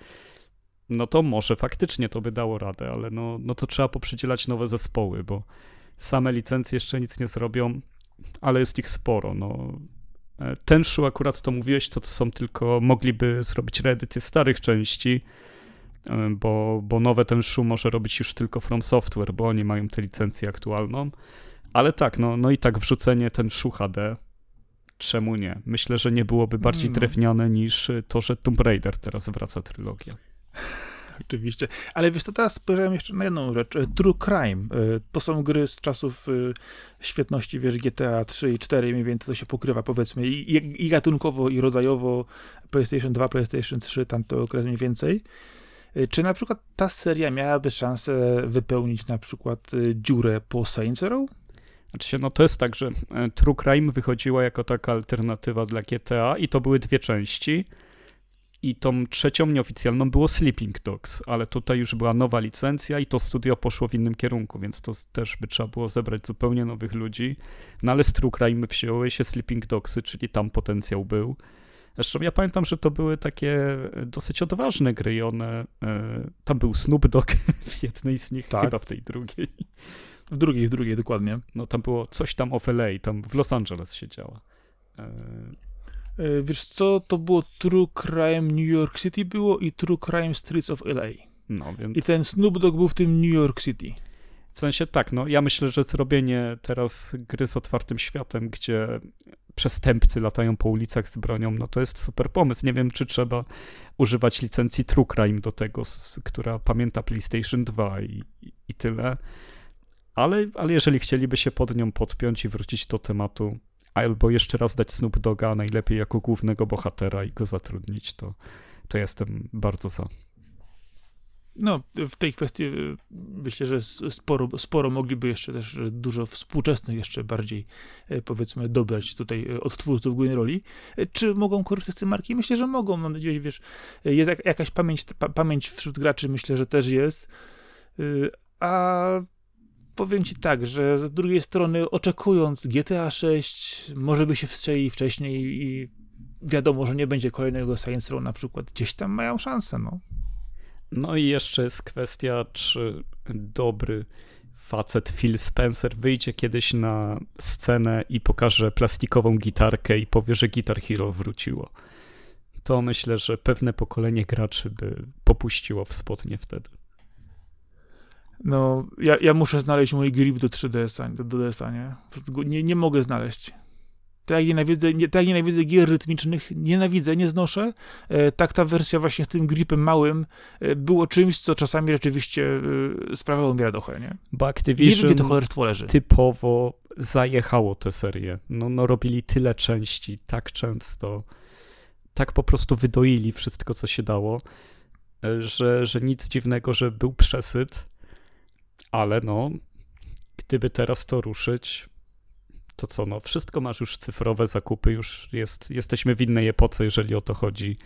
no to może faktycznie to by dało radę, ale no, no to trzeba poprzydzielać nowe zespoły, bo same licencje jeszcze nic nie zrobią, ale jest ich sporo. No, E, ten szu akurat to mówiłeś, to, to są tylko, mogliby zrobić reedycję starych części, e, bo, bo nowe ten szu może robić już tylko From Software, bo oni mają tę licencję aktualną. Ale tak, no, no i tak wrzucenie ten szu HD, czemu nie? Myślę, że nie byłoby bardziej no. drewniane niż to, że Tomb Raider teraz wraca trylogia. Oczywiście. Ale wiesz, to teraz spojrzałem jeszcze na jedną rzecz. E, True Crime. E, to są gry z czasów e, świetności, wiesz, GTA 3 i 4, mniej więcej to się pokrywa, powiedzmy, i, gatunkowo, i rodzajowo. PlayStation 2, PlayStation 3, tamto okres mniej więcej. Czy na przykład ta seria miałaby szansę wypełnić na przykład dziurę po Saints Row? Znaczy no to jest tak, że True Crime wychodziła jako taka alternatywa dla GTA i to były dwie części. I tą trzecią nieoficjalną było Sleeping Dogs, ale tutaj już była nowa licencja i to studio poszło w innym kierunku, więc to też by trzeba było zebrać zupełnie nowych ludzi. No ale z True Crime wzięły się Sleeping Dogsy, czyli tam potencjał był. Zresztą ja pamiętam, że to były takie dosyć odważne gry i one... E, tam był Snoop Dogg w jednej z nich, tak. chyba w tej drugiej. W drugiej, w drugiej, dokładnie. No tam było coś tam of LA, tam w Los Angeles się działa. E, wiesz co, to było True Crime New York City było i True Crime Streets of LA. No, więc... I ten Snoop Dogg był w tym New York City. W sensie tak, no ja myślę, że zrobienie teraz gry z otwartym światem, gdzie przestępcy latają po ulicach z bronią, no to jest super pomysł. Nie wiem, czy trzeba używać licencji True Crime do tego, która pamięta PlayStation 2 i, i tyle. Ale, ale jeżeli chcieliby się pod nią podpiąć i wrócić do tematu albo jeszcze raz dać Snoop Doga najlepiej jako głównego bohatera i go zatrudnić, to, to jestem bardzo za. No, w tej kwestii e, myślę, że sporo, sporo mogliby jeszcze też dużo współczesnych jeszcze bardziej, e, powiedzmy, dobrać tutaj od twórców głównej roli. Czy mogą korzystać z marki? Myślę, że mogą. Mam nadzieję, wiesz, jest jakaś pamięć, pamięć wśród graczy, myślę, że też jest. A powiem ci tak, że z drugiej strony oczekując GTA 6, może by się wstrzeli wcześniej i wiadomo, że nie będzie kolejnego Science Row na przykład. Gdzieś tam mają szansę, no. No i jeszcze jest kwestia, czy dobry facet Phil Spencer wyjdzie kiedyś na scenę i pokaże plastikową gitarkę i powie, że Guitar Hero wróciło. To myślę, że pewne pokolenie graczy by popuściło w spodnie wtedy. No, ja, ja muszę znaleźć mój grip do 3DS-a, do, do DS-a, nie? nie? Nie mogę znaleźć. Tak jak nienawidzę, nie, tak jak nienawidzę gier rytmicznych, nienawidzę, nie znoszę, e, tak ta wersja właśnie z tym gripem małym e, było czymś, co czasami rzeczywiście e, sprawiało mi radochę, nie? Bo Activision nie wiem, to cholerstwo leży. typowo zajechało tę serię. No, no robili tyle części, tak często, tak po prostu wydoili wszystko, co się dało, e, że, że nic dziwnego, że był przesyt ale no, gdyby teraz to ruszyć, to co, no, wszystko masz już cyfrowe zakupy, już jest, jesteśmy w innej epoce, jeżeli o to chodzi.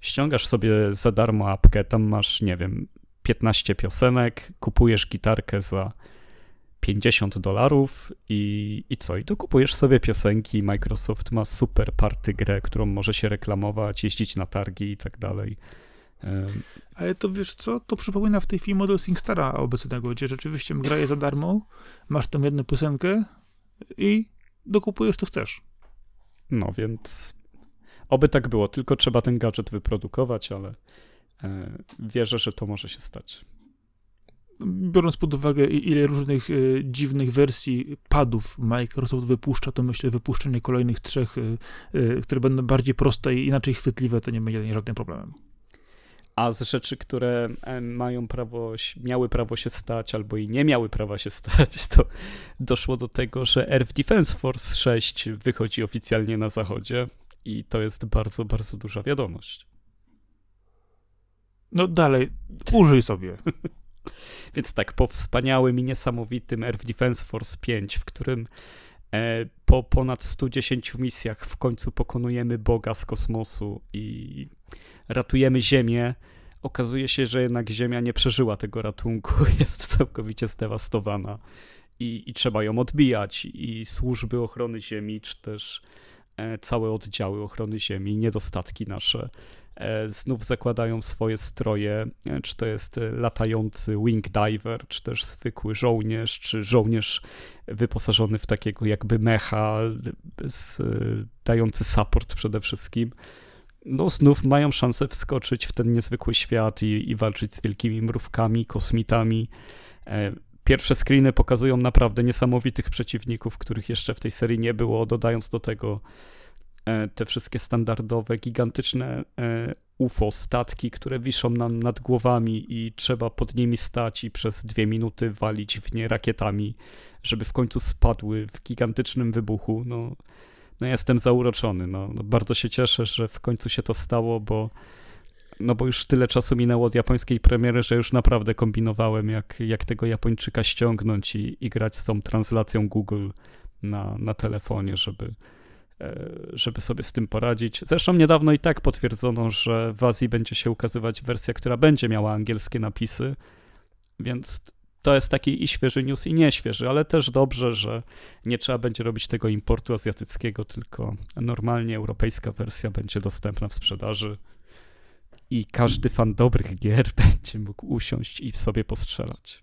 Ściągasz sobie za darmo apkę, tam masz, nie wiem, 15 piosenek, kupujesz gitarkę za 50 dolarów i, i co? I tu kupujesz sobie piosenki. Microsoft ma super party grę, którą może się reklamować, jeździć na targi i tak dalej. Ale to wiesz co, to przypomina w tej chwili model SingStara obecnego, gdzie rzeczywiście gra jest za darmo, masz tam jedną piosenkę i dokupujesz co chcesz. No więc oby tak było, tylko trzeba ten gadżet wyprodukować, ale e, wierzę, że to może się stać. Biorąc pod uwagę, ile różnych e, dziwnych wersji padów Microsoft wypuszcza, to myślę, że wypuszczenie kolejnych trzech, e, które będą bardziej proste i inaczej chwytliwe, to nie będzie żadnym problemem. A z rzeczy, które mają prawo, miały prawo się stać, albo i nie miały prawa się stać, to doszło do tego, że Air Defense Force 6 wychodzi oficjalnie na zachodzie i to jest bardzo, bardzo duża wiadomość. No dalej, użyj sobie. Więc tak, po wspaniałym i niesamowitym Air Defense Force 5, w którym e, po ponad 110 misjach w końcu pokonujemy Boga z kosmosu i ratujemy Ziemię, okazuje się, że jednak Ziemia nie przeżyła tego ratunku, jest całkowicie zdewastowana i, i trzeba ją odbijać. I służby ochrony Ziemi, czy też e, całe oddziały ochrony Ziemi, niedostatki nasze, e, znów zakładają swoje stroje, e, czy to jest latający wing diver, czy też zwykły żołnierz, czy żołnierz wyposażony w takiego jakby mecha, dający support przede wszystkim no znów mają szansę wskoczyć w ten niezwykły świat i, i walczyć z wielkimi mrówkami, kosmitami. E, pierwsze screeny pokazują naprawdę niesamowitych przeciwników, których jeszcze w tej serii nie było, dodając do tego e, te wszystkie standardowe, gigantyczne e, UFO, statki, które wiszą nam nad głowami i trzeba pod nimi stać i przez dwie minuty walić w nie rakietami, żeby w końcu spadły w gigantycznym wybuchu. No, no jestem zauroczony. No, no, bardzo się cieszę, że w końcu się to stało, bo no bo już tyle czasu minęło od japońskiej premiery, że już naprawdę kombinowałem, jak, jak tego Japończyka ściągnąć i, i grać z tą translacją Google na, na telefonie, żeby, e, żeby sobie z tym poradzić. Zresztą niedawno i tak potwierdzono, że w Azji będzie się ukazywać wersja, która będzie miała angielskie napisy, więc to jest taki i świeży news, i nieświeży, ale też dobrze, że nie trzeba będzie robić tego importu azjatyckiego, tylko normalnie europejska wersja będzie dostępna w sprzedaży i każdy fan dobrych gier będzie mógł usiąść i sobie postrzelać.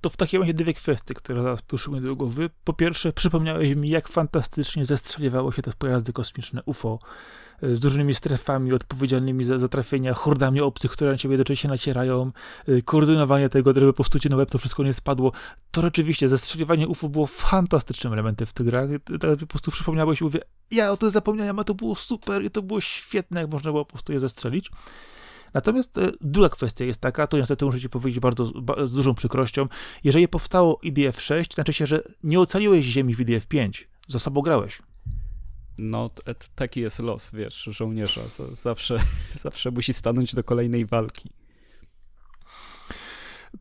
To w takim razie dwie kwestie, które zaraz przyszły mi do głowy. Po pierwsze, przypomniałeś mi, jak fantastycznie zestrzeliwało się te pojazdy kosmiczne UFO z różnymi strefami odpowiedzialnymi za, za trafienia, hordami obcych, które na ciebie się nacierają, y, koordynowanie tego, żeby po prostu na web to wszystko nie spadło. To rzeczywiście, zestrzeliwanie UFO było fantastycznym elementem w tych grach. To po prostu przypomniałeś i mówię, ja o tym zapomniałem, a to było super i to było świetne, jak można było po prostu je zestrzelić. Natomiast e, druga kwestia jest taka, to niestety muszę ci powiedzieć bardzo z dużą przykrością, jeżeli powstało IDF 6, znaczy się, że nie ocaliłeś ziemi w IDF 5, za sobą grałeś. No, taki jest los, wiesz, żołnierza. zawsze, zawsze musi stanąć do kolejnej walki.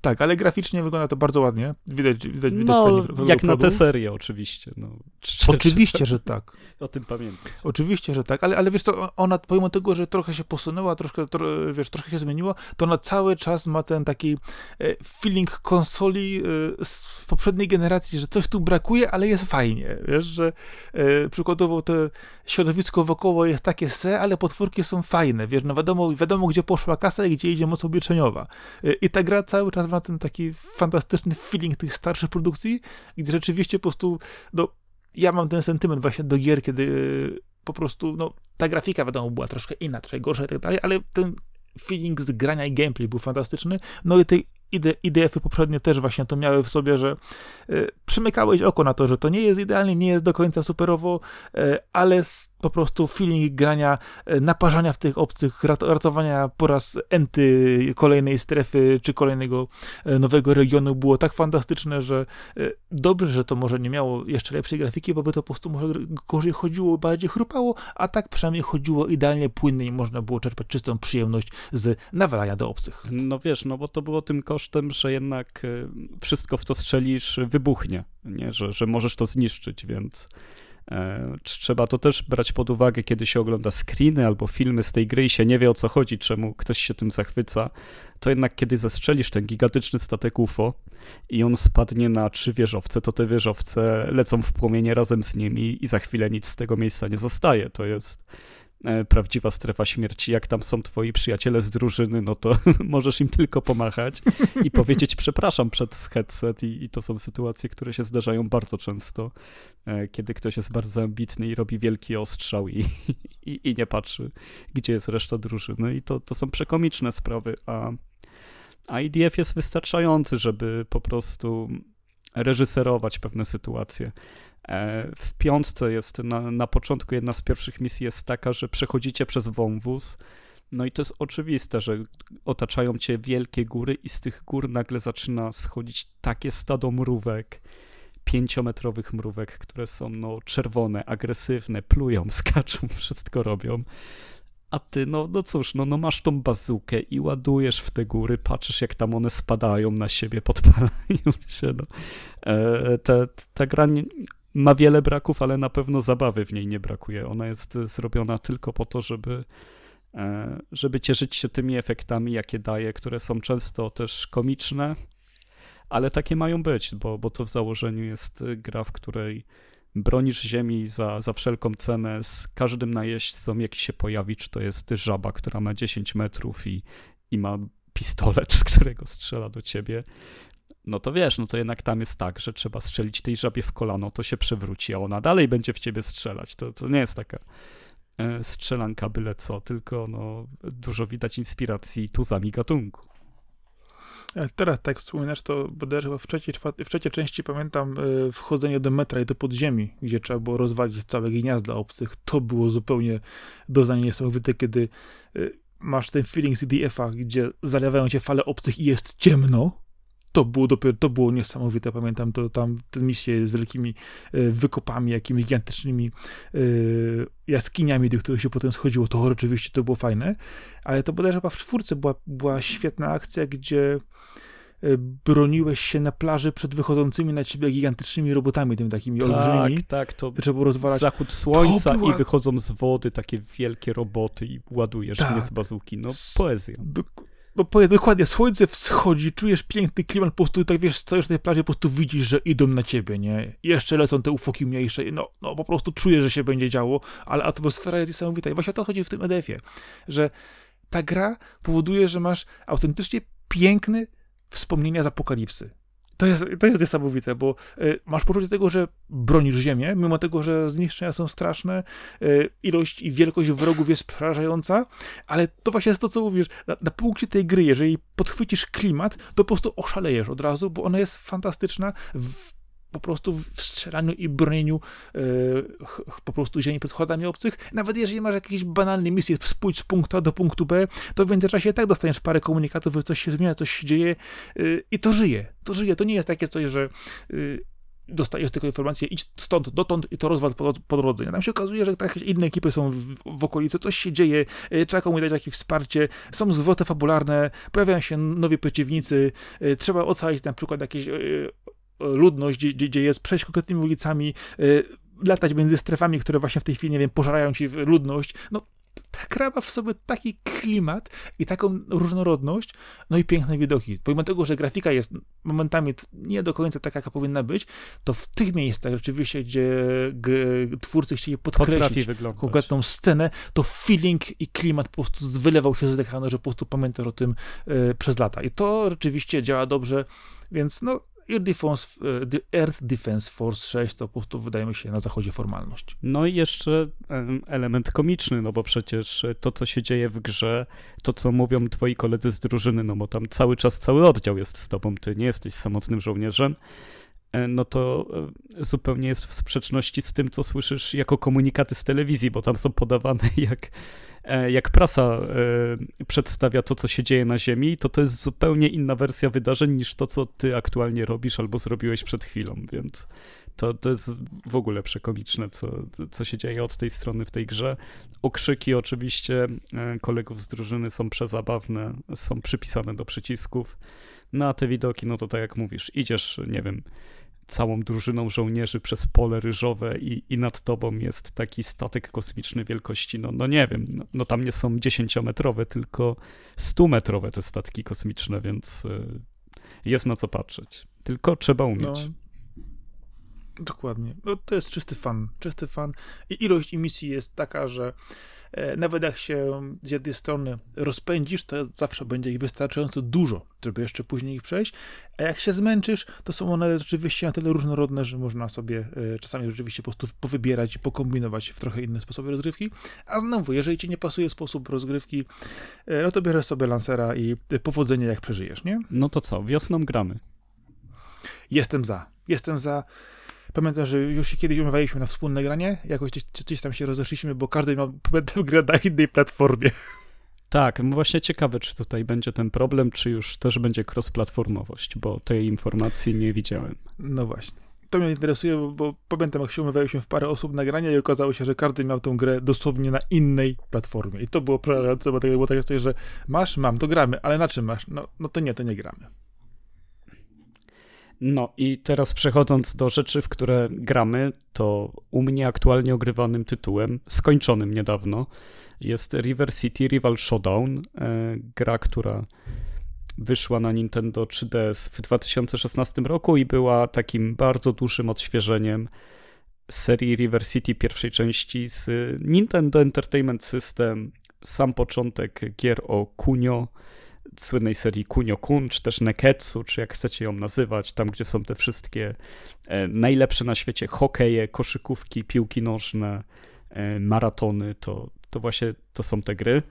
Tak, ale graficznie wygląda to bardzo ładnie. Widać, widać, widać no, jak na tę serię oczywiście. No, oczywiście, że tak. O tym pamiętam. Oczywiście, że tak, ale, ale wiesz, to ona pomimo tego, że trochę się posunęła, troszkę, tro, wiesz, troszkę się zmieniła, to ona cały czas ma ten taki e, feeling konsoli e, z poprzedniej generacji, że coś tu brakuje, ale jest fajnie, wiesz, że e, przykładowo to środowisko wokoło jest takie se, ale potwórki są fajne, wiesz, no wiadomo, wiadomo gdzie poszła kasa i gdzie idzie moc oblieczeniowa. I ta gra cały czas ma ten taki fantastyczny feeling tych starszych produkcji, gdzie rzeczywiście po prostu, no, ja mam ten sentyment właśnie do gier, kiedy e, po prostu, no, ta grafika wiadomo była troszkę inna, trochę gorsza i tak dalej, ale ten feeling z grania i gameplay był fantastyczny, no i tej IDF-y poprzednie też właśnie to miały w sobie, że y, przymykałeś oko na to, że to nie jest idealnie, nie jest do końca superowo, y, ale po prostu feeling grania, y, naparzania w tych obcych, rat, ratowania po raz enty kolejnej strefy, czy kolejnego nowego regionu było tak fantastyczne, że dobrze, że to może nie miało jeszcze lepszej grafiki, bo by to po prostu może gorzej chodziło, bardziej chrupało, a tak przynajmniej chodziło idealnie płynnie i można było czerpać czystą przyjemność z nawalania do obcych. No wiesz, no bo to było tym kosztem, że jednak e, wszystko, w co strzelisz, wybuchnie, nie? Że, że możesz to zniszczyć, więc e, trzeba to też brać pod uwagę, kiedy się ogląda screeny albo filmy z tej gry i się nie wie o co chodzi, czemu ktoś się tym zachwyca, to jednak kiedy zastrzelisz ten gigantyczny statek UFO i on spadnie na trzy wieżowce, to te wieżowce lecą w płomienie razem z nimi i za chwilę nic z tego miejsca nie zostaje. To jest prawdziwa strefa śmierci. Jak tam są twoi przyjaciele z drużyny, no to możesz im tylko pomachać i powiedzieć przepraszam przed headset i, i to są sytuacje, które się zdarzają bardzo często, e, kiedy ktoś jest bardzo ambitny i robi wielki ostrzał i, i, i nie patrzy, gdzie jest reszta drużyny i to, to są przekomiczne sprawy, a IDF jest wystarczający, żeby po prostu reżyserować pewne sytuacje. E, w piątce jest na, na początku jedna z pierwszych misji jest taka, że przechodzicie przez wąwóz. No i to jest oczywiste, że otaczają cię wielkie góry i z tych gór nagle zaczyna schodzić takie stado mrówek, pięciometrowych mrówek, które są no czerwone, agresywne, plują, skaczą, wszystko robią. A ty, no, no cóż, no, no masz tą bazukę i ładujesz w te góry, patrzysz jak tam one spadają na siebie, podpalają się. No. E, ta, gra nie, ma wiele braków, ale na pewno zabawy w niej nie brakuje. Ona jest zrobiona tylko po to, żeby, e, żeby cieszyć się tymi efektami, jakie daje, które są często też komiczne, ale takie mają być, bo, bo to w założeniu jest gra, w której bronisz ziemi za, za wszelką cenę z każdym najeźdźcą, jaki się pojawi, czy to jest żaba, która ma 10 metrów i, i ma pistolet, z którego strzela do ciebie, no to wiesz, no to jednak tam jest tak, że trzeba strzelić tej żabie w kolano, to się przewróci, a ona dalej będzie w ciebie strzelać. To, to nie jest taka e, strzelanka byle co, tylko no, dużo widać inspiracji tuzami gatunku. Teraz tak wspominasz, to bodajże w trzeciej, w trzeciej części pamiętam y, wchodzenie do metra i do podziemi, gdzie trzeba było rozwalić całe gniazda obcych. To było zupełnie doznanie niesamowite, kiedy masz ten feeling z DF-a, gdzie zalewają cię fale obcych i jest ciemno, to było dopiero, to było niesamowite, pamiętam to tam te misje z wielkimi e, wykopami, jakimiś gigantycznymi e, jaskiniami, do których się potem schodziło, to rzeczywiście to było fajne, ale to bodajże chyba w czwórce była, była świetna akcja, gdzie e, broniłeś się na plaży przed wychodzącymi na ciebie gigantycznymi robotami, tymi takimi tak, olbrzymimi. Tak, to, trzeba było rozwalać. Zachód słońca była... i wychodzą z wody takie wielkie roboty i ładujesz tak. z bazuki. No, poezja. Do bo powiem dokładnie, słońce wschodzi, czujesz piękny klimat, po prostu tak wiesz, stoisz na tej plaży, po prostu widzisz, że idą na ciebie, nie? jeszcze lecą te ufoki mniejsze, no, no po prostu czujesz, że się będzie działo, ale atmosfera jest niesamowita. I właśnie o to chodzi w tym EDF-ie, że ta gra powoduje, że masz autentycznie piękne wspomnienia z apokalipsy. To jest, to jest niesamowite, bo y, masz poczucie tego, że bronisz ziemię, mimo tego, że zniszczenia są straszne, y, ilość i wielkość wrogów jest przerażająca, ale to właśnie jest to, co mówisz. Na, na punkcie tej gry, jeżeli podchwycisz klimat, to po prostu oszalejesz od razu, bo ona jest fantastyczna. W, po prostu w strzelaniu i bronieniu yy, po prostu ziemi przed chodami obcych. Nawet jeżeli masz jakieś banalne misje, spójrz z punktu A do punktu B, to w międzyczasie tak dostaniesz parę komunikatów, że coś się zmienia, coś się dzieje yy, i to żyje. To żyje. To nie jest takie coś, że yy, dostajesz tylko informację, idź stąd, dotąd i to rozwal po, drodze. Tam się okazuje, że jakieś inne ekipy są w, w okolicy, coś się dzieje, trzeba komuś dać jakieś wsparcie, są zwroty fabularne, pojawiają się nowi przeciwnicy, trzeba ocalić na przykład jakieś ludność, gdzie, gdzie jest przejść konkretnymi ulicami, y, latać między strefami, które właśnie w tej chwili, nie wiem, pożerają ci ludność. No, ta gra ma w sobie taki klimat i taką różnorodność, no i piękne widoki. Pomimo tego, że grafika jest momentami nie do końca taka, jaka powinna być, to w tych miejscach rzeczywiście, gdzie twórcy chcieli podkreślić konkretną scenę, to feeling i klimat po prostu wylewał się z ekranu, że po prostu pamiętasz o tym y, przez lata. I to rzeczywiście działa dobrze, więc no Air Defense, e, Defense Force 6 to po prostu wydaje mi się na zachodzie formalność. No i jeszcze element komiczny, no bo przecież to, co się dzieje w grze, to, co mówią twoi koledzy z drużyny, no bo tam cały czas cały oddział jest z tobą, ty nie jesteś samotnym żołnierzem, e, no to e, zupełnie jest w sprzeczności z tym, co słyszysz jako komunikaty z telewizji, bo tam są podawane jak jak prasa e, przedstawia to, co się dzieje na Ziemi, to to jest zupełnie inna wersja wydarzeń niż to, co ty aktualnie robisz albo zrobiłeś przed chwilą, więc to, to jest w ogóle przekomiczne, co, co się dzieje od tej strony w tej grze. Okrzyki oczywiście e, kolegów z drużyny są przezabawne, są przypisane do przycisków, no a te widoki, no to tak jak mówisz, idziesz, nie wiem, całą drużyną żołnierzy przez pole ryżowe i, i nad tobą jest taki statek kosmiczny wielkości, no, no nie wiem, no, no tam nie są dziesięciometrowe, tylko stumetrowe te statki kosmiczne, więc y, jest na co patrzeć. Tylko trzeba umieć. No, dokładnie. No, to jest czysty fan, czysty fan. I ilość emisji jest taka, że E, nawet jak się z jednej strony rozpędzisz, to zawsze będzie ich wystarczająco dużo, żeby jeszcze później ich przejść, a jak się zmęczysz, to są one rzeczywiście na tyle różnorodne, że można sobie e, czasami rzeczywiście po prostu powybierać i pokombinować w trochę inne sposoby rozgrywki. A znowu, jeżeli ci nie pasuje sposób rozgrywki, e, no to bierzesz sobie lancera i powodzenie jak przeżyjesz, nie? No to co, wiosną gramy. Jestem za. Jestem za. Pamiętam, że już się kiedyś umawialiśmy na wspólne granie, jakoś gdzieś, gdzieś tam się rozeszliśmy, bo każdy miał grę na innej platformie. Tak, no właśnie ciekawe, czy tutaj będzie ten problem, czy już też będzie cross-platformowość, bo tej informacji nie widziałem. No właśnie. To mnie interesuje, bo, bo pamiętam, jak się umawialiśmy w parę osób na granie i okazało się, że każdy miał tą grę dosłownie na innej platformie. I to było przerażające, bo to było takie, że masz, mam, to gramy, ale na czym masz? No, no to nie, to nie gramy. No i teraz przechodząc do rzeczy, w które gramy, to u mnie aktualnie ogrywanym tytułem, skończonym niedawno, jest River City Rival Showdown, e, gra, która wyszła na Nintendo 3DS w 2016 roku i była takim bardzo dużym odświeżeniem serii River City pierwszej części z Nintendo Entertainment System, sam początek gier o Kunio, słynnej serii Kunio-kun, czy też Neketsu, czy jak chcecie ją nazywać, tam gdzie są te wszystkie e, najlepsze na świecie hokeje, koszykówki, piłki nożne, e, maratony, to, to właśnie to są te gry.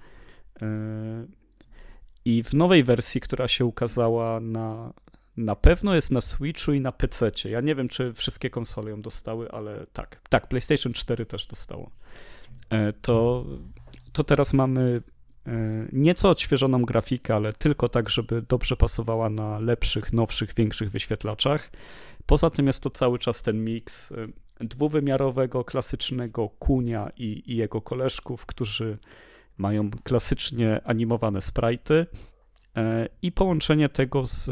E, I w nowej wersji, która się ukazała na, na pewno jest na Switchu i na PC. Ja nie wiem, czy wszystkie konsole ją dostały, ale tak. Tak, PlayStation 4 też dostało. To, to teraz mamy nieco odświeżoną grafikę, ale tylko tak, żeby dobrze pasowała na lepszych, nowszych, większych wyświetlaczach. Poza tym jest to cały czas ten miks e, dwuwymiarowego, klasycznego kunia i, i jego koleżków, którzy mają klasycznie animowane sprite e, i połączenie tego z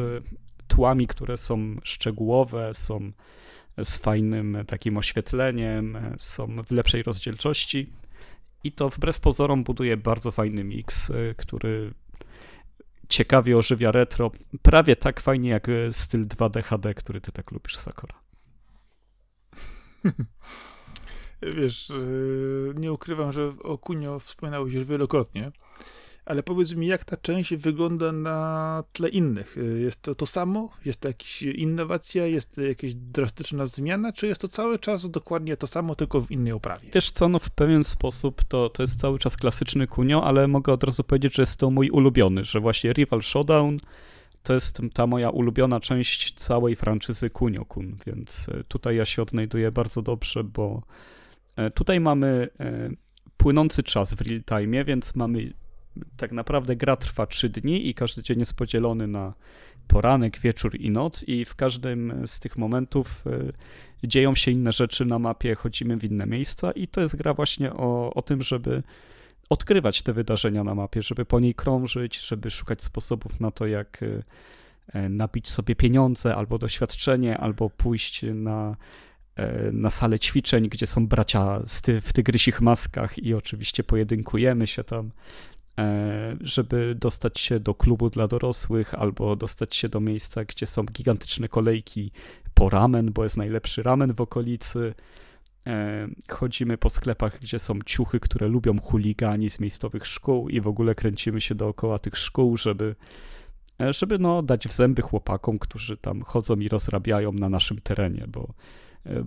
tłami, które są szczegółowe, są z fajnym takim oświetleniem, są w lepszej rozdzielczości i to wbrew pozorom buduje bardzo fajny miks, y, który ciekawie ożywia retro, prawie tak fajnie jak y, styl 2D HD, który ty tak lubisz, Sakura. Wiesz, y, nie ukrywam, że o Kunio wspominałeś już wielokrotnie ale powiedz mi, jak ta część wygląda na tle innych? Jest to to samo? Jest to jakaś innowacja? Jest jakaś drastyczna zmiana? Czy jest to cały czas dokładnie to samo, tylko w innej oprawie? Wiesz co, no w pewien sposób to, to jest cały czas klasyczny Kunio, ale mogę od razu powiedzieć, że jest to mój ulubiony, że właśnie Rival Showdown to jest ta moja ulubiona część całej franczyzy Kunio-kun, więc e, tutaj ja się odnajduję bardzo dobrze, bo e, tutaj mamy e, płynący czas w real time, więc mamy tak naprawdę gra trwa 3 dni i każdy dzień jest podzielony na poranek, wieczór i noc i w każdym z tych momentów y, dzieją się inne rzeczy na mapie, chodzimy w inne miejsca i to jest gra właśnie o, o tym, żeby odkrywać te wydarzenia na mapie, żeby po niej krążyć, żeby szukać sposobów na to, jak y, e, nabić sobie pieniądze albo doświadczenie, albo pójść na, e, na salę ćwiczeń, gdzie są bracia w tygrysich maskach i oczywiście pojedynkujemy się tam. E, żeby dostać się do klubu dla dorosłych albo dostać się do miejsca, gdzie są gigantyczne kolejki po ramen, bo jest najlepszy ramen w okolicy. E, chodzimy po sklepach, gdzie są ciuchy, które lubią chuligani z miejscowych szkół i w ogóle kręcimy się dookoła tych szkół, żeby, e, żeby no, dać w zęby chłopakom, którzy tam chodzą i rozrabiają na naszym terenie, bo,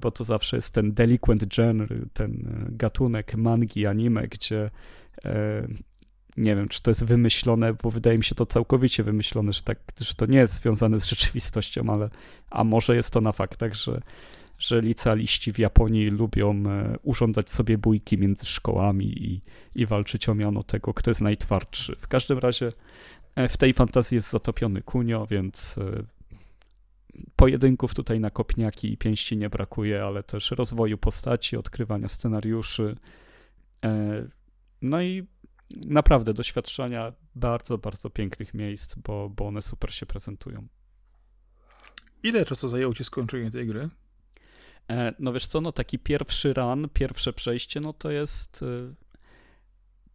bo to zawsze jest ten delinquent genre, ten gatunek mangi, anime, gdzie nie wiem, czy to jest wymyślone, bo wydaje mi się to całkowicie wymyślone, że, tak, że to nie jest związane z rzeczywistością, ale a może jest to na faktach, że, że licealiści w Japonii lubią e, urządzać sobie bójki między szkołami i, i walczyć o miano tego, kto jest najtwardszy. W każdym razie e, w tej fantazji jest zatopiony Kunio, więc e, pojedynków tutaj na kopniaki i pięści nie brakuje, ale też rozwoju postaci, odkrywania scenariuszy. No i naprawdę doświadczenia bardzo, bardzo pięknych miejsc, bo, bo one super się prezentują. Ile czasu zajęło ci skończenie tej gry? E, no wiesz co, no taki pierwszy run, pierwsze przejście, no to jest e,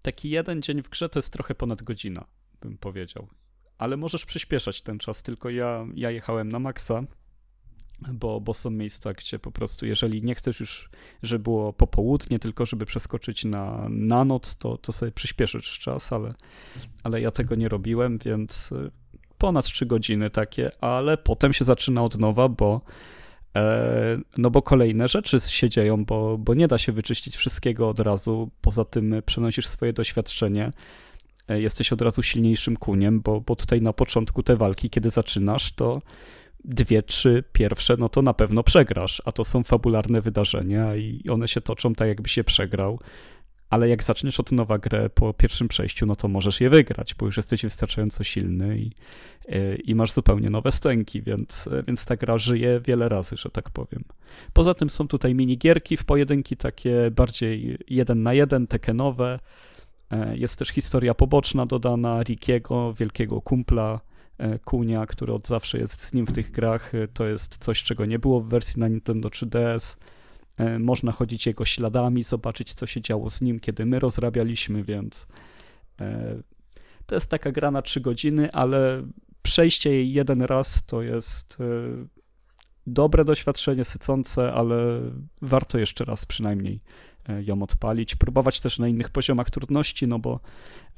taki jeden dzień w grze to jest trochę ponad godzina, bym powiedział. Ale możesz przyspieszać ten czas, tylko ja, ja jechałem na maksa, bo, bo są miejsca, gdzie po prostu, jeżeli nie chcesz już, żeby było popołudnie, tylko żeby przeskoczyć na, na noc, to, to sobie przyspieszysz czas, ale, ale ja tego nie robiłem, więc y, ponad 3 godziny takie, ale potem się zaczyna od nowa, bo e, no bo kolejne rzeczy się dzieją, bo, bo nie da się wyczyścić wszystkiego od razu. Poza tym przenosisz swoje doświadczenie, e, jesteś od razu silniejszym kuniem, bo, bo tutaj na początku te walki, kiedy zaczynasz, to dwie, trzy pierwsze, no to na pewno przegrasz, a to są fabularne wydarzenia i one się toczą tak, jakby się przegrał. Ale jak zaczniesz od nowa grę po pierwszym przejściu, no to możesz je wygrać, bo już jesteś wystarczająco silny i, i masz zupełnie nowe stęki, więc, więc ta gra żyje wiele razy, że tak powiem. Poza tym są tutaj minigierki w pojedynki takie bardziej jeden na jeden, tekenowe. Jest też historia poboczna dodana Rickiego, wielkiego kumpla, E, Kunia, który od zawsze jest z nim w tych grach. E, to jest coś, czego nie było w wersji na Nintendo 3DS. E, można chodzić jego śladami, zobaczyć, co się działo z nim, kiedy my rozrabialiśmy, więc to jest taka gra na 3 godziny, ale przejście jej jeden raz to jest dobre doświadczenie, sycące, ale warto jeszcze raz przynajmniej ją odpalić. Próbować też na innych poziomach trudności, no bo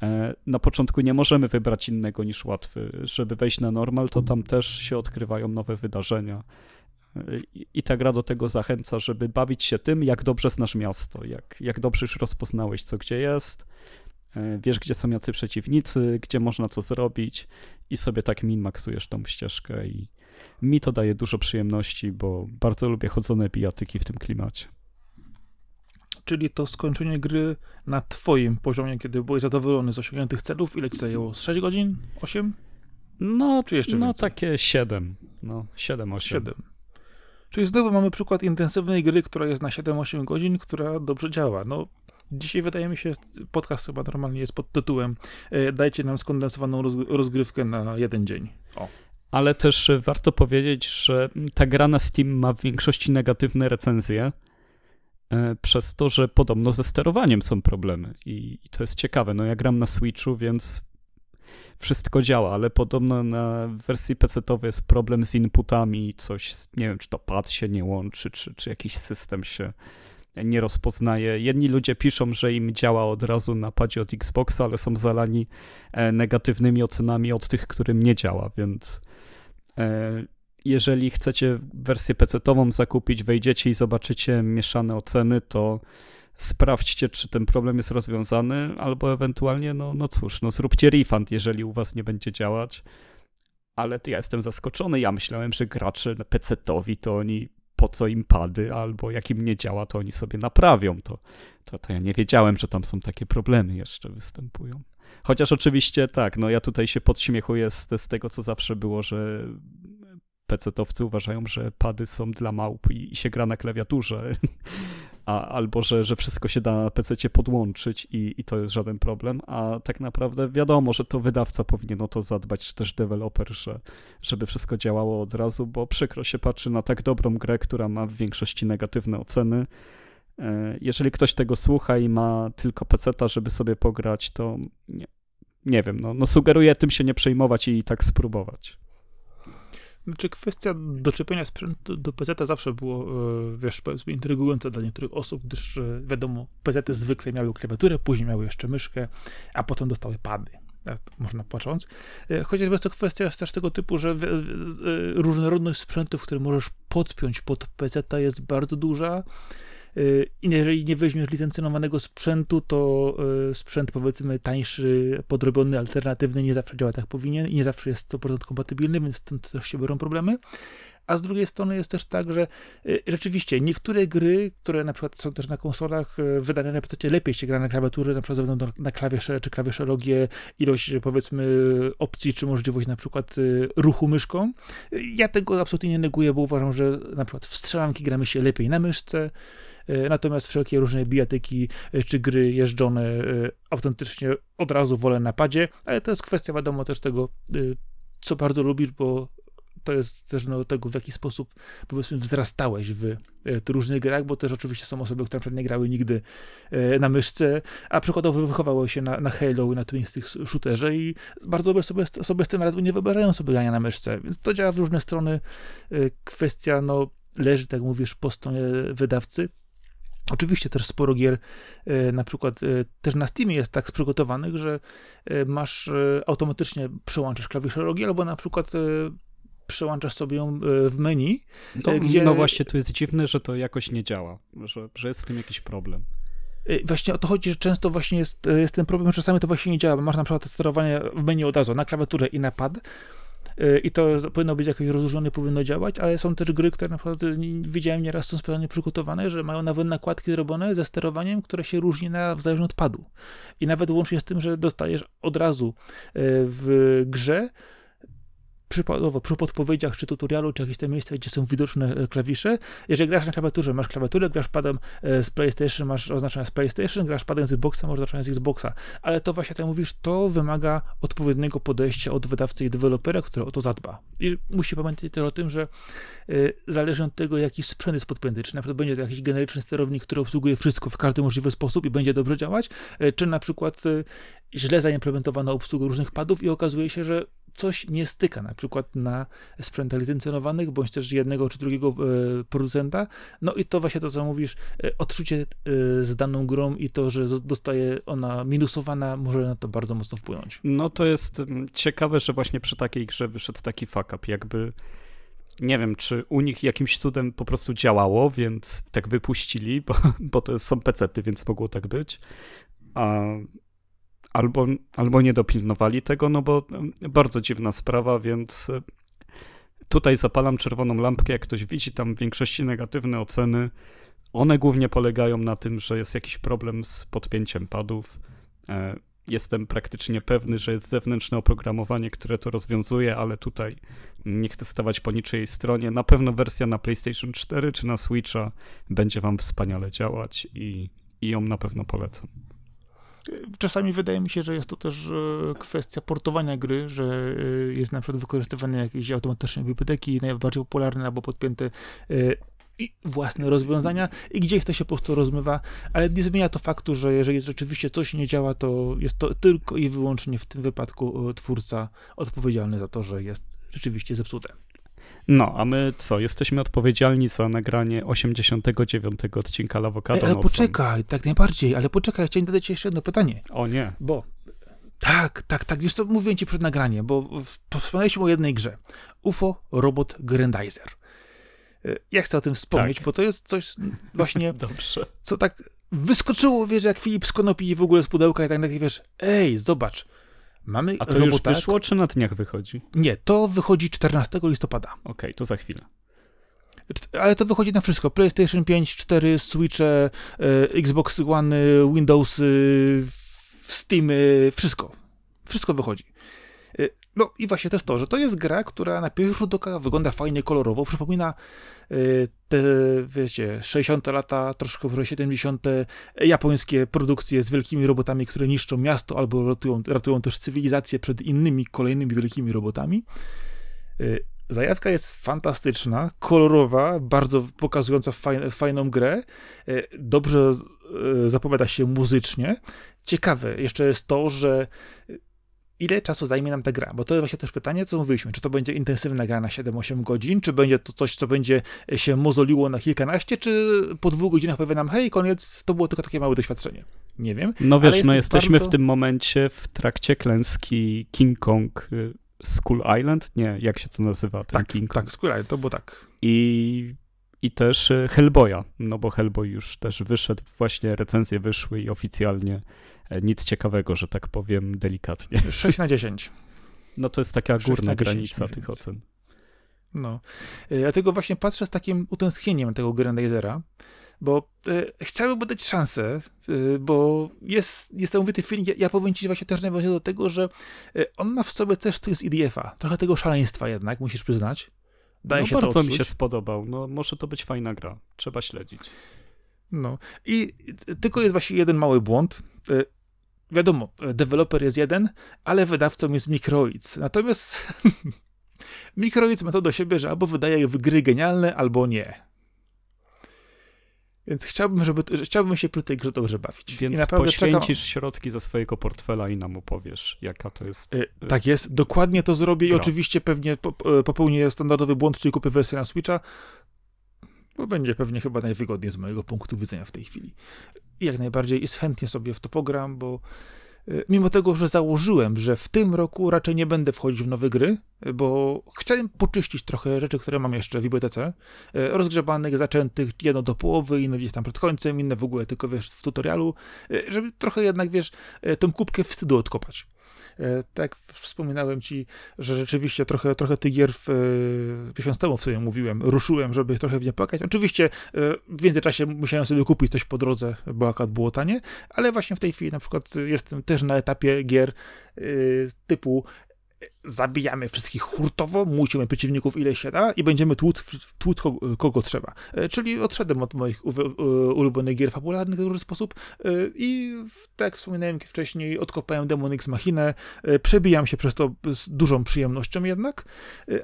E, na początku nie możemy wybrać innego niż łatwy. Żeby wejść na normal, to tam też się odkrywają nowe wydarzenia. E, I ta gra do tego zachęca, żeby bawić się tym, jak dobrze znasz miasto, jak, jak dobrze już rozpoznałeś, co gdzie jest, e, wiesz, gdzie są jacy przeciwnicy, gdzie można co zrobić i sobie tak min-maksujesz tą ścieżkę i mi to daje dużo przyjemności, bo bardzo lubię chodzone bijatyki w tym klimacie czyli to skończenie gry na twoim poziomie, kiedy byłeś zadowolony z osiągniętych celów. Ile ci zajęło? 6 godzin? 8? No, Czy jeszcze no więcej? takie 7. No, 7, 8. 7. Czyli znowu mamy przykład intensywnej gry, która jest na 7-8 godzin, która dobrze działa. No, dzisiaj wydaje mi się, podcast chyba normalnie jest pod tytułem e, Dajcie nam skondensowaną rozgrywkę na jeden dzień. O. Ale też warto powiedzieć, że ta gra na Steam ma w większości negatywne recenzje. E, przez to, że podobno ze sterowaniem są problemy i, to jest ciekawe. No ja gram na Switchu, więc wszystko działa, ale podobno na wersji PC-owej jest problem z inputami, coś, nie wiem, czy to pad się nie łączy, czy, czy jakiś system się nie rozpoznaje. Jedni ludzie piszą, że im działa od razu na padzie od Xboxa, ale są zalani e, negatywnymi ocenami od tych, którym nie działa, więc e, jeżeli chcecie wersję PC-ową zakupić, wejdziecie i zobaczycie mieszane oceny, to sprawdźcie, czy ten problem jest rozwiązany, albo ewentualnie, no, no cóż, no zróbcie refund, jeżeli u was nie będzie działać. Ale ja jestem zaskoczony. Ja myślałem, że gracze PC-owi to oni po co im pady, albo jak im nie działa, to oni sobie naprawią. To, to, to ja nie wiedziałem, że tam są takie problemy jeszcze występują. Chociaż oczywiście tak, no ja tutaj się podśmiechuję z, z tego, co zawsze było, że PC-towcy uważają, że pady są dla małp i, się gra na klawiaturze, a, albo że, że wszystko się da na PC podłączyć i, i to jest żaden problem, a tak naprawdę wiadomo, że to wydawca powinien o to zadbać, czy też deweloper, że, żeby wszystko działało od razu, bo przykro się patrzy na tak dobrą grę, która ma w większości negatywne oceny. E, jeżeli ktoś tego słucha i ma tylko PC-ta, żeby sobie pograć, to nie, nie wiem, no, no sugeruję tym się nie przejmować i tak spróbować. Znaczy kwestia doczepienia sprzętu do PZ zawsze było, e, wiesz, powiedzmy, intrygujące dla niektórych osób, gdyż e, wiadomo, PZ zwykle miały klawiaturę, później miały jeszcze myszkę, a potem dostały pady. Tak, można płacząc. E, chociaż jest to kwestia też tego typu, że różnorodność sprzętów, które możesz podpiąć pod PC jest bardzo duża jeżeli nie weźmiesz licencjonowanego sprzętu, to y, sprzęt powiedzmy tańszy, podrobiony, alternatywny nie zawsze działa tak powinien i nie zawsze jest 100% kompatybilny, więc stąd też się biorą problemy. A z drugiej strony jest też tak, że y, rzeczywiście niektóre gry, które na przykład są też na konsolach y, wydane na PC, lepiej się gra na klawiatury, na przykład ze względu na klawisze czy klawiszologię, ilość powiedzmy opcji, czy możliwość na przykład ruchu myszką. Ja tego absolutnie nie neguję, bo uważam, że na przykład w strzelanki gramy się lepiej na myszce, natomiast wszelkie różne bijatyki e, czy gry jeżdżone e, autentycznie od razu wolę na padzie, ale to jest kwestia wiadomo też tego, co bardzo lubisz, bo to jest też no, tego, w jaki sposób powiedzmy wzrastałeś w różnych grach, bo też oczywiście są osoby, które nie grały nigdy na myszce, a przykładowo wychowały się na, na Halo i na Twin Sticks shooterze i bardzo dobrze sobie, sobie z tym radzą, nie wybierają sobie grania na myszce, więc to działa w różne strony. Kwestia, no, leży, tak mówisz, po stronie wydawcy, Oczywiście też sporo gier, e, na przykład e, też na Steamie jest tak przygotowanych, że e, masz automatycznie przełączasz klawiszologię albo na przykład przełączasz sobie ją w menu. No, gdzie... no właśnie, tu jest dziwne, że to jakoś nie działa, że, że jest z tym jakiś problem. Właśnie o to chodzi, że często właśnie jest, jest ten problem, że czasami to właśnie nie działa. Masz na przykład sterowanie w menu od razu na klawiaturę i na pad, i to powinno być jakoś rozróżnione, powinno działać, ale są też gry, które na przykład widziałem nieraz są specjalnie przygotowane, że mają nawet nakładki zrobione ze sterowaniem, które się różni na, zależnie od padu. I nawet łącznie z tym, że dostajesz od razu e, w grze przykładowo przy podpowiedziach, czy tutorialu, czy jakieś te miejsca, gdzie są widoczne e, klawisze. Jeżeli grasz na klawiaturze, masz klawiaturę, grasz padem e, z PlayStation, masz oznaczone z PlayStation, grasz padem z Xboxa, masz oznaczone z Xboxa. Ale to właśnie, tak mówisz, to wymaga odpowiedniego podejścia od wydawcy i dewelopera, który o to zadba. I musi pamiętać też o tym, że y, zależy od tego, jaki sprzęt jest podpięty, czy na przykład będzie to jakiś generyczny sterownik, który obsługuje wszystko w każdy możliwy sposób i będzie dobrze działać, czy na przykład źle zaimplementowano obsługę różnych padów i okazuje się, że coś nie styka, na przykład na sprzętach licencjonowanych, bądź też jednego czy drugiego e, producenta. No i to właśnie to, co mówisz, e, odczucie e, z daną grą i to, że dostaje ona minusowana, może na to bardzo mocno wpłynąć. No to jest mm, ciekawe, że właśnie przy takiej grze wyszedł taki fuck up, jakby nie wiem, czy u nich jakimś cudem po prostu działało, więc tak wypuścili, bo, bo to są pecety, więc mogło tak być. A albo, albo nie dopilnowali tego, no bo bardzo dziwna sprawa, więc e, tutaj zapalam czerwoną lampkę, jak ktoś widzi tam w większości negatywne oceny. One głównie polegają na tym, że jest jakiś problem z podpięciem padów. E, jestem praktycznie pewny, że jest zewnętrzne oprogramowanie, które to rozwiązuje, ale tutaj nie chcę stawać po niczyjej stronie. Na pewno wersja na PlayStation 4 czy na Switcha będzie Wam wspaniale działać i, i ją na pewno polecam. Czasami wydaje mi się, że jest to też e, kwestia portowania gry, że e, jest na przykład wykorzystywane jakieś automatyczne biblioteki, najbardziej popularne albo podpięte e, i własne rozwiązania i gdzieś to się po prostu rozmywa, ale nie zmienia to faktu, że jeżeli rzeczywiście coś nie działa, to jest to tylko i wyłącznie w tym wypadku twórca odpowiedzialny za to, że jest rzeczywiście zepsute. No, a my co? Jesteśmy odpowiedzialni za nagranie 89 odcinka Lawokado. Ale poczekaj, tak najbardziej, ale poczekaj, chciałem dodać jeszcze jedno pytanie. O nie. Bo tak, tak, tak. Wiesz co, mówiłem ci przed nagraniem, bo wspomnieliśmy o jednej grze. UFO Robot Grandizer. E, ja chcę o tym wspomnieć, tak. bo to jest coś właśnie, Dobrze. co tak wyskoczyło, wiesz, jak Filip z Konopi w ogóle z pudełka i tak, tak wiesz, ej, zobacz, Mamy A to robota, już wyszło, czy na dniach wychodzi? Nie, to wychodzi 14 listopada. Okej, okay, to za chwilę. Ale to wychodzi na wszystko. PlayStation 5, 4, Switche, Xbox One, Windows, Steam, wszystko. Wszystko wychodzi. No i właśnie to jest to, że to jest gra, która na pierwszy rzut oka wygląda fajnie, kolorowo, przypomina e, te, wiecie, 60 lata, troszkę może 70 japońskie produkcje z wielkimi robotami, które niszczą miasto albo ratują, ratują też cywilizację przed innymi, kolejnymi wielkimi robotami. E, zajawka jest fantastyczna, kolorowa, bardzo pokazująca fajną grę, dobrze zapowiada się muzycznie. Ciekawe jeszcze jest to, że ile czasu zajmie nam ta gra? Bo to jest właśnie też pytanie, co mówiliśmy, czy to będzie intensywna gra na 7-8 godzin, czy będzie to coś, co będzie się mozoliło na kilkanaście, czy po dwóch godzinach powie nam, hej, koniec, to było tylko takie małe doświadczenie. Nie wiem. No wiesz, no jesteśmy bardzo... w tym momencie w trakcie klęski King Kong y, Skull Island? Nie, jak się to nazywa? Ten tak, King Kong. tak, Skull Island, to było tak. I i też y, Hellboya, no bo Hellboy już też wyszedł, właśnie recenzje wyszły i oficjalnie E, nic ciekawego, że tak powiem delikatnie. 6 na 10. No to jest taka górna granica tych ocen. No. E, dlatego właśnie patrzę z takim utęsknieniem tego Grandizera, bo e, chciałbym dać szansę, e, bo jest niesamowity film. Ja, ja powiem ci właśnie też nawiązać do tego, że e, on ma w sobie też coś z EDF-a. Trochę tego szaleństwa jednak, musisz przyznać. Daje no się bardzo to mi się spodobał. No może to być fajna gra. Trzeba śledzić. No i tylko jest właśnie jeden mały błąd. E, wiadomo, deweloper jest jeden, ale wydawcą jest Microids. Natomiast Microids ma to do siebie, że albo wydaje gry genialne, albo nie. Więc chciałbym, żeby, chciałbym się przy tej grze dobrze bawić. Więc I naprawdę poświęcisz czekam... środki ze swojego portfela i nam opowiesz, jaka to jest. Y, tak jest, dokładnie to zrobię i Gra. oczywiście pewnie popełnię standardowy błąd, czyli kupię wersję na Switcha, bo będzie pewnie chyba najwygodniej z mojego punktu widzenia w tej chwili. I jak najbardziej jest chętnie sobie w to pogram, bo mimo tego, że założyłem, że w tym roku raczej nie będę wchodzić w nowe gry, bo chciałem poczyścić trochę rzeczy, które mam jeszcze w bibliotece, y, rozgrzebanych, zaczętych, jedno do połowy, inne gdzieś tam przed końcem, inne w ogóle tylko, wiesz, w tutorialu, y, żeby trochę jednak, wiesz, tą kubkę wstydu odkopać. Tak wspominałem ci, że rzeczywiście trochę, trochę tych gier w, miesiąc temu w sobie mówiłem, ruszyłem, żeby trochę w nie płakać. Oczywiście w międzyczasie musiałem sobie kupić coś po drodze, bo akurat było tanie, ale właśnie w tej chwili na przykład jestem też na etapie gier typu zabijamy wszystkich hurtowo, mucimy przeciwników ile się da i będziemy tłuc, tłuc kogo, trzeba. E, czyli odszedłem od moich ulubionych gier fabularnych w różny sposób e, i tak wspominałem wcześniej, odkopałem Demon X Machinę, e, przebijam się przez to z dużą przyjemnością jednak.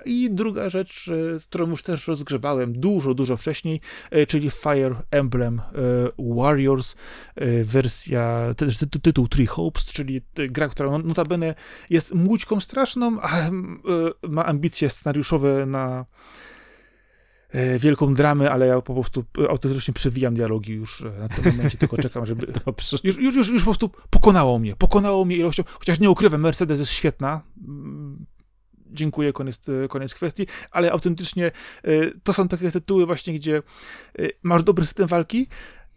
I druga rzecz, z którą już też rozgrzebałem dużo, dużo wcześniej, czyli Fire Emblem Warriors, wersja, tytuł Three Hopes, czyli gra, która notabene jest młódźką straszną, e, ma ambicje scenariuszowe na e, wielką dramę, ale ja po prostu autentycznie przewijam dialogi już e, na tym momencie, tylko czekam, żeby... Dobrze. Już, już, już, już po prostu pokonało mnie, pokonało mnie ilością, chociaż nie ukrywam, Mercedes jest świetna, mm, dziękuję, koniec, koniec kwestii, ale autentycznie to są takie tytuły właśnie, gdzie masz dobry system walki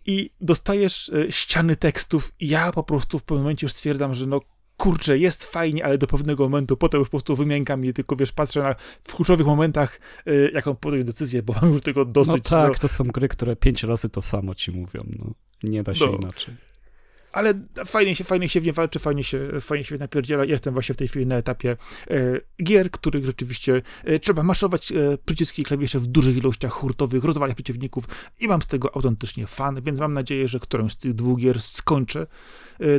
i dostajesz ściany tekstów i ja po prostu w pewnym momencie już stwierdzam, że no kurczę, jest fajnie, ale do pewnego momentu, potem już po prostu wymiękam je, tylko wiesz, patrzę na, w kluczowych momentach, y, jaką podjąć decyzję, bo mam już tego dosyć. No tak, no. to są gry, które pięć razy to samo ci mówią, no. Nie da się no. inaczej ale fajnie się, fajnie się w nie walczy, fajnie się, fajnie się napierdziela. Jestem właśnie w tej chwili na etapie e, gier, których rzeczywiście e, trzeba maszować e, przyciski i klawisze w dużych ilościach hurtowych, rozwalać przeciwników i mam z tego autentycznie fan, więc mam nadzieję, że którąś z tych dwóch gier skończę.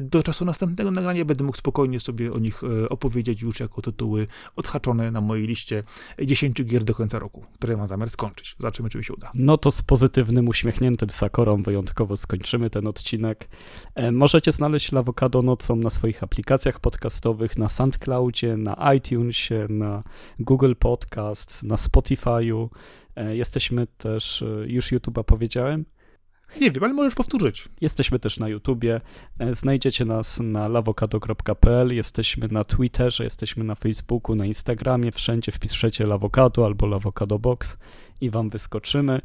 Do czasu następnego nagrania będę mógł spokojnie sobie o nich opowiedzieć już jako tytuły odhaczone na mojej liście 10 gier do końca roku, które mam zamiar skończyć. Zobaczymy, czy mi się uda. No to z pozytywnym, uśmiechniętym Sakorą wyjątkowo skończymy ten odcinek. Możecie znaleźć Lawokado nocą na swoich aplikacjach podcastowych, na SoundCloudzie, na iTunesie, na Google Podcasts, na Spotify'u. E, jesteśmy też, e, już YouTube'a powiedziałem? Nie wiem, ale możesz powtórzyć. Jesteśmy też na YouTubie. E, znajdziecie nas na lawokado.pl, jesteśmy na Twitterze, jesteśmy na Facebooku, na Instagramie, wszędzie wpiszecie Lawokado albo Lawokado Box i wam wyskoczymy.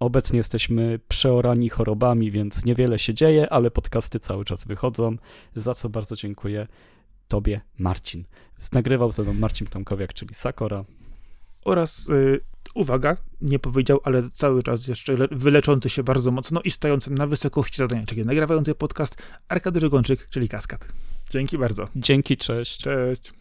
Obecnie jesteśmy przeorani chorobami, więc niewiele się dzieje, ale podcasty cały czas wychodzą, za co bardzo dziękuję Tobie, Marcin. Nagrywał ze mną Marcin Tomkowiak, czyli Sakora. Oraz, yy, uwaga, nie powiedział, ale cały czas jeszcze wyleczący się bardzo mocno i stojący na wysokości zadania, czyli nagrywający podcast Arkady Żegończyk, czyli Kaskad. Dzięki bardzo. Dzięki, cześć. Cześć.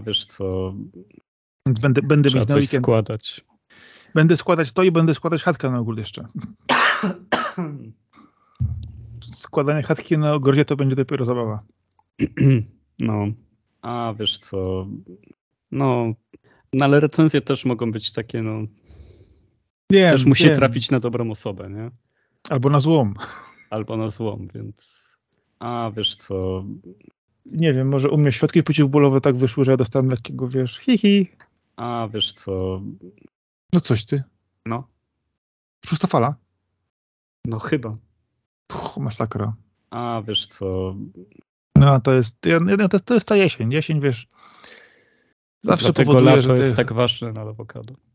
Wiesz co. Będę, będę mieć na weekend. składać. Będę składać to i będę składać chatkę na ogór jeszcze. Składanie chatki na ogrodzie to będzie dopiero zabawa. No. A wiesz co. No. No ale recenzje też mogą być takie, no. Wiem, też musi wiem. trafić na dobrą osobę, nie? Albo na złą. Albo na złą, więc. A wiesz co nie wiem, może u mnie środki przeciwbólowe tak wyszły, że ja dostałem lekkiego, wiesz, hihi. A, wiesz co... No coś ty. No. Szósta fala? No chyba. Puch, masakra. A, wiesz co... No, to jest, ja, to, to jest ta jesień. Jesień, wiesz, zawsze Dlatego powoduje, lato że... Ty... jest tak ważne na awokado.